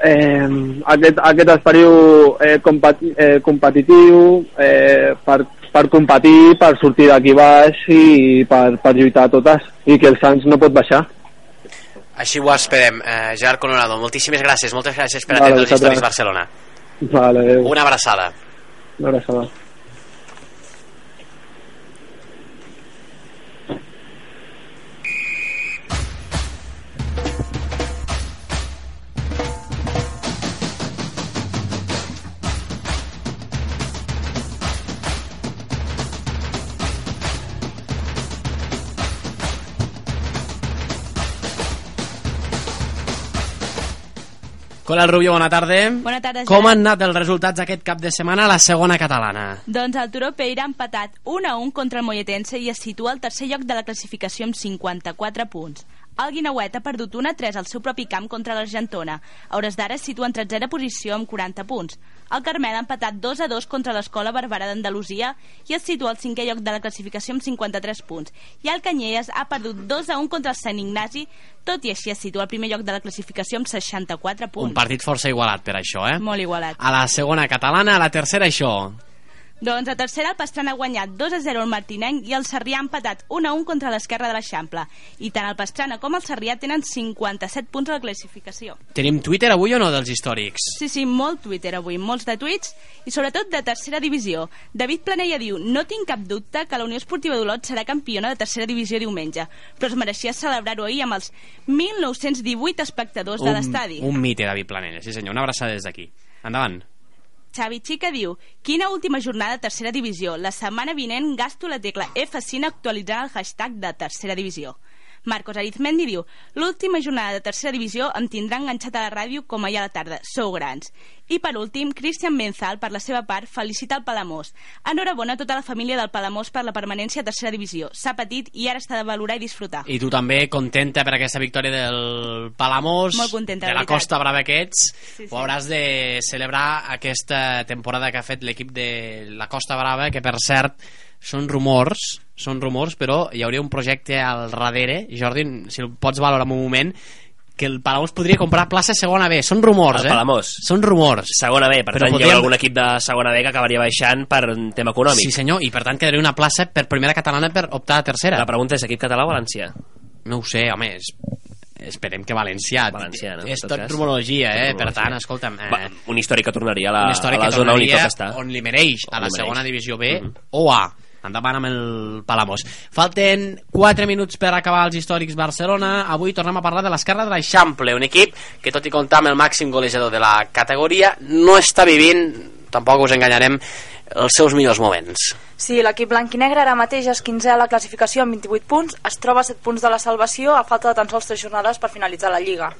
eh, aquest, aquest esperit eh, competi, eh, competitiu eh, per, per competir, per sortir d'aquí baix i per, per lluitar totes i que el Sants no pot baixar. Així ho esperem. Eh, Gerard Coronado, moltíssimes gràcies, moltes gràcies per Vale, atendre els. Històrics Barcelona. Vale. Una abraçada. Una abraçada. Coral Rubio, bona tarda. Bona tarda, Com Gerard. han anat els resultats aquest cap de setmana a la segona catalana? Doncs el Turó Peira ha empatat 1 a 1 contra el Molletense i es situa al tercer lloc de la classificació amb 54 punts. El Guinauet ha perdut 1 a 3 al seu propi camp contra l'Argentona. A hores d'ara es situa en tretzena posició amb 40 punts. El Carmel ha empatat 2 a 2 contra l'Escola Barberà d'Andalusia i es situa al cinquè lloc de la classificació amb 53 punts. I el Canyelles ha perdut 2 a 1 contra el Sant Ignasi, tot i així es situa al primer lloc de la classificació amb 64 punts. Un partit força igualat per això, eh? Molt igualat. A la segona catalana, a la tercera això. Doncs a tercera el Pastrana ha guanyat 2 a 0 al Martinenc i el Sarrià ha empatat 1 a 1 contra l'esquerra de l'Eixample. I tant el Pastrana com el Sarrià tenen 57 punts a la classificació. Tenim Twitter avui o no dels històrics? Sí, sí, molt Twitter avui, molts de tuits i sobretot de tercera divisió. David Planella diu, no tinc cap dubte que la Unió Esportiva d'Olot serà campiona de tercera divisió diumenge, però es mereixia celebrar-ho ahir amb els 1.918 espectadors de l'estadi. Un mite, David Planella, sí senyor. Una abraçada des d'aquí. Endavant. Xavi Xica diu Quina última jornada de tercera divisió? La setmana vinent gasto la tecla F5 actualitzant el hashtag de tercera divisió. Marcos Arizmendi diu L'última jornada de tercera divisió em tindrà enganxat a la ràdio com ahir a la tarda. Sou grans. I per últim, Cristian Benzal, per la seva part, felicita el Palamós. Enhorabona a tota la família del Palamós per la permanència a tercera divisió. S'ha patit i ara està de valorar i disfrutar. I tu també contenta per aquesta victòria del Palamós, Molt contenta, de la la veritat. Costa Brava que ets. Sí, sí. Ho hauràs de celebrar aquesta temporada que ha fet l'equip de la Costa Brava, que per cert són rumors, són rumors, però hi hauria un projecte al darrere, Jordi, si el pots valorar en un moment, que el Palamós podria comprar plaça segona B. Són rumors, El eh? Palamós. Són rumors. Segona B, per Però tant hi podríem- haurà algun equip de segona B que acabaria baixant per un tema econòmic. Sí senyor, i per tant quedaria una plaça per primera catalana per optar a tercera. La pregunta és equip català o valencià? No ho sé, home, és... esperem que valencià. Valencià, no? És tot cas. rumorologia, eh? Per tant, escolta'm... Eh, Va, un històric que tornaria a la, a la zona on hi tornaria toca estar. on li mereix, a On la li mereix. segona divisió B o A. Endavant amb el Palamós. Falten 4 minuts per acabar els històrics Barcelona. Avui tornem a parlar de l'esquerra de l'Eixample, un equip que, tot i comptar amb el màxim golejador de la categoria, no està vivint, tampoc us enganyarem, els seus millors moments. Sí, l'equip blanc i negre ara mateix és 15 a la classificació amb 28 punts, es troba a 7 punts de la salvació a falta de tan sols 3 jornades per finalitzar la Lliga.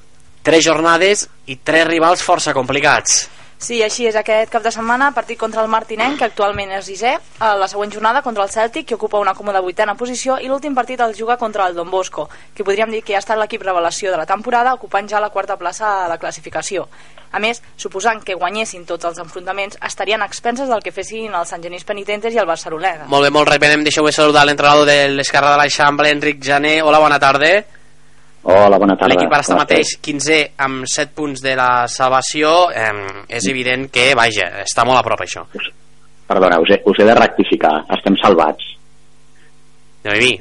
Tres jornades i tres rivals força complicats. Sí, així és aquest cap de setmana, partit contra el Martinenc, que actualment és sisè, a la següent jornada contra el Celtic, que ocupa una còmoda vuitena posició, i l'últim partit el juga contra el Don Bosco, que podríem dir que ha estat l'equip revelació de la temporada, ocupant ja la quarta plaça a la classificació. A més, suposant que guanyessin tots els enfrontaments, estarien expenses del que fessin els Sant Genís Penitentes i el Barceloneta. Molt bé, molt ràpidament, deixeu-me saludar l'entrenador de l'esquerra de l'Eixample, Enric Jané. Hola, bona tarda. Hola, bona tarda. L'equip ara està mateix 15 amb 7 punts de la salvació. Eh, és evident que, vaja, està molt a prop això. Perdona, us he, us he de rectificar. Estem salvats. No hi vi.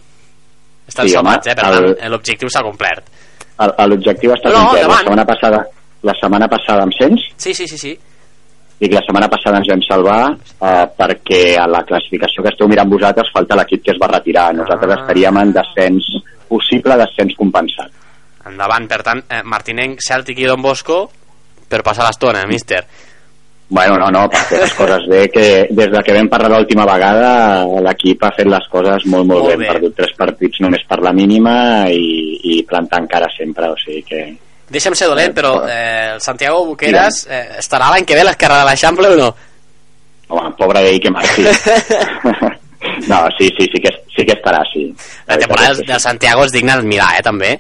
Estan Sí, sí, home, salvats, eh? Per el- tant, l'objectiu s'ha complert. L'objectiu estat No, complet. la endavant. setmana passada la setmana passada amb cens Sí, sí, sí, sí. Que la setmana passada ens vam salvar eh, perquè a la classificació que esteu mirant vosaltres falta l'equip que es va retirar. Nosaltres Ah. estaríem en descens possible descens compensat. endavant. Per tant, eh, Martinenc, Celtic i Don Bosco per passar l'estona, míster. Bueno, no, no, per fer les coses bé, que des de que vam parlar l'última vegada l'equip ha fet les coses molt, molt, Molt bé. bé. Hem perdut tres partits només per la mínima i, i plantant cara sempre, o sigui que... Deixa'm ser dolent, però eh, el Santiago Buqueras eh, estarà l'any que ve a l'esquerra de l'Eixample o no? Home, pobre d'ell que marxi. <laughs> no, sí, sí, sí que, sí que estarà, sí. La temporada del, del Santiago és digna d'admirar, eh, també.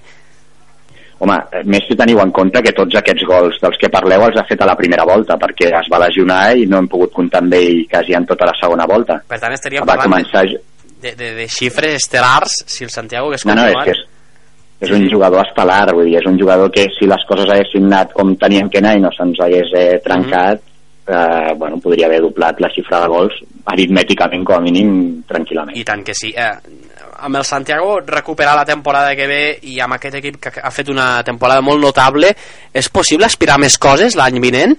Home, eh, més si teniu en compte que tots aquests gols dels que parleu els ha fet a la primera volta, perquè es va lesionar i no hem pogut comptar amb ell quasi en tota la segona volta. Per tant, estaríem Va parlant començar... de, de, de xifres estel·lars si el Santiago hagués No, no, és continuat. que és, és un jugador estel·lar, vull dir, és un jugador que si les coses haguessin anat com tenien que anar i no se'ns hagués eh, trencat, eh, bueno, podria haver doblat la xifra de gols aritmèticament com a mínim tranquil·lament. I tant que sí. Eh, amb el Santiago recuperar la temporada que ve i amb aquest equip que ha fet una temporada molt notable, és possible aspirar més coses l'any vinent?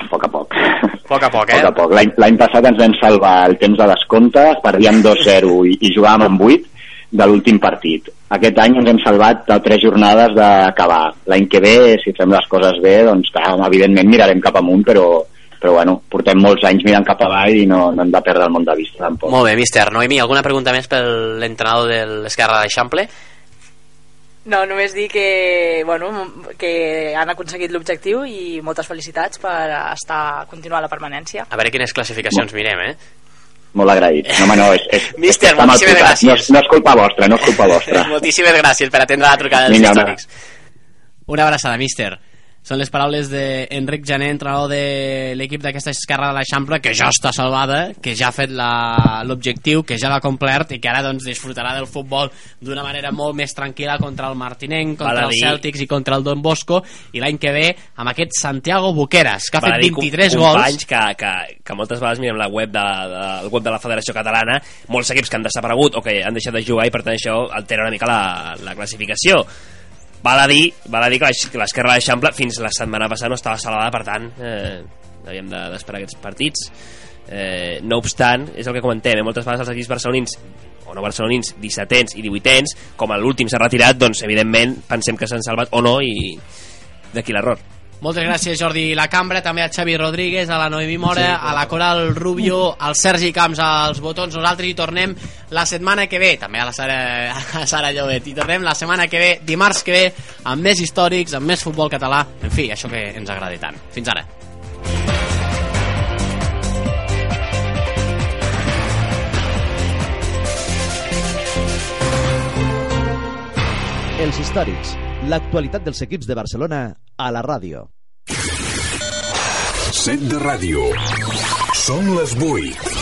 A poc a poc. A poc a poc, eh? A poc a poc. L'any passat ens vam salvar el temps de descompte, perdíem 2-0 i, i jugàvem amb 8 de l'últim partit. Aquest any ens hem salvat de tres jornades d'acabar. L'any que ve, si fem les coses bé, doncs clar, evidentment mirarem cap amunt, però, però bueno, portem molts anys mirant cap avall i no, no hem de perdre el món de vista tampoc. Molt bé, míster. Noemi, alguna pregunta més per l'entrenador de l'Esquerra d'Eixample? No, només dir que, bueno, que han aconseguit l'objectiu i moltes felicitats per estar continuar la permanència. A veure quines classificacions mirem, eh? Molt agraït. No, home, no, és, és, <laughs> Míster, és que moltíssimes gràcies. No, no és culpa vostra, no és culpa vostra. <laughs> Moltíssimes gràcies per atendre la trucada dels Vinga, una- històrics. Una abraçada, míster. Són les paraules d'Enric Jané, entrenador de l'equip d'aquesta esquerra de l'Eixample, que ja està salvada, que ja ha fet l'objectiu, que ja l'ha complert i que ara doncs, disfrutarà del futbol d'una manera molt més tranquil·la contra el Martinenc, contra els Celtics i contra el Don Bosco, i l'any que ve amb aquest Santiago Buqueras, que ha Val fet dir, 23 com- gols. que, que, que moltes vegades mirem la web de, de, el web de la Federació Catalana molts equips que han desaparegut o que han deixat de jugar i per tant això altera una mica la, la classificació val a dir, val a dir que l'esquerra de l'Eixample fins la setmana passada no estava salvada per tant eh, havíem de- d'esperar aquests partits. Eh, no obstant, és el que comentem eh, moltes vegades els equips barcelonins o no barcelonins, 17ens i 18ens com l'últim s'ha retirat, doncs evidentment pensem que s'han salvat o no i d'aquí l'error Moltes gràcies Jordi La Cambra, també a Xavi Rodríguez, a la Noemi Mora, Sí. a la Coral Rubio, al Sergi Camps als botons. Nosaltres hi tornem la setmana que ve, també a la Sara, a Sara Llobet. Hi tornem la setmana que ve, dimarts que ve, amb més històrics, amb més futbol català, en fi, això que ens agrada tant. Fins ara. Els històrics. L'actualitat dels equips de Barcelona a la ràdio. Set de ràdio. Són les 8.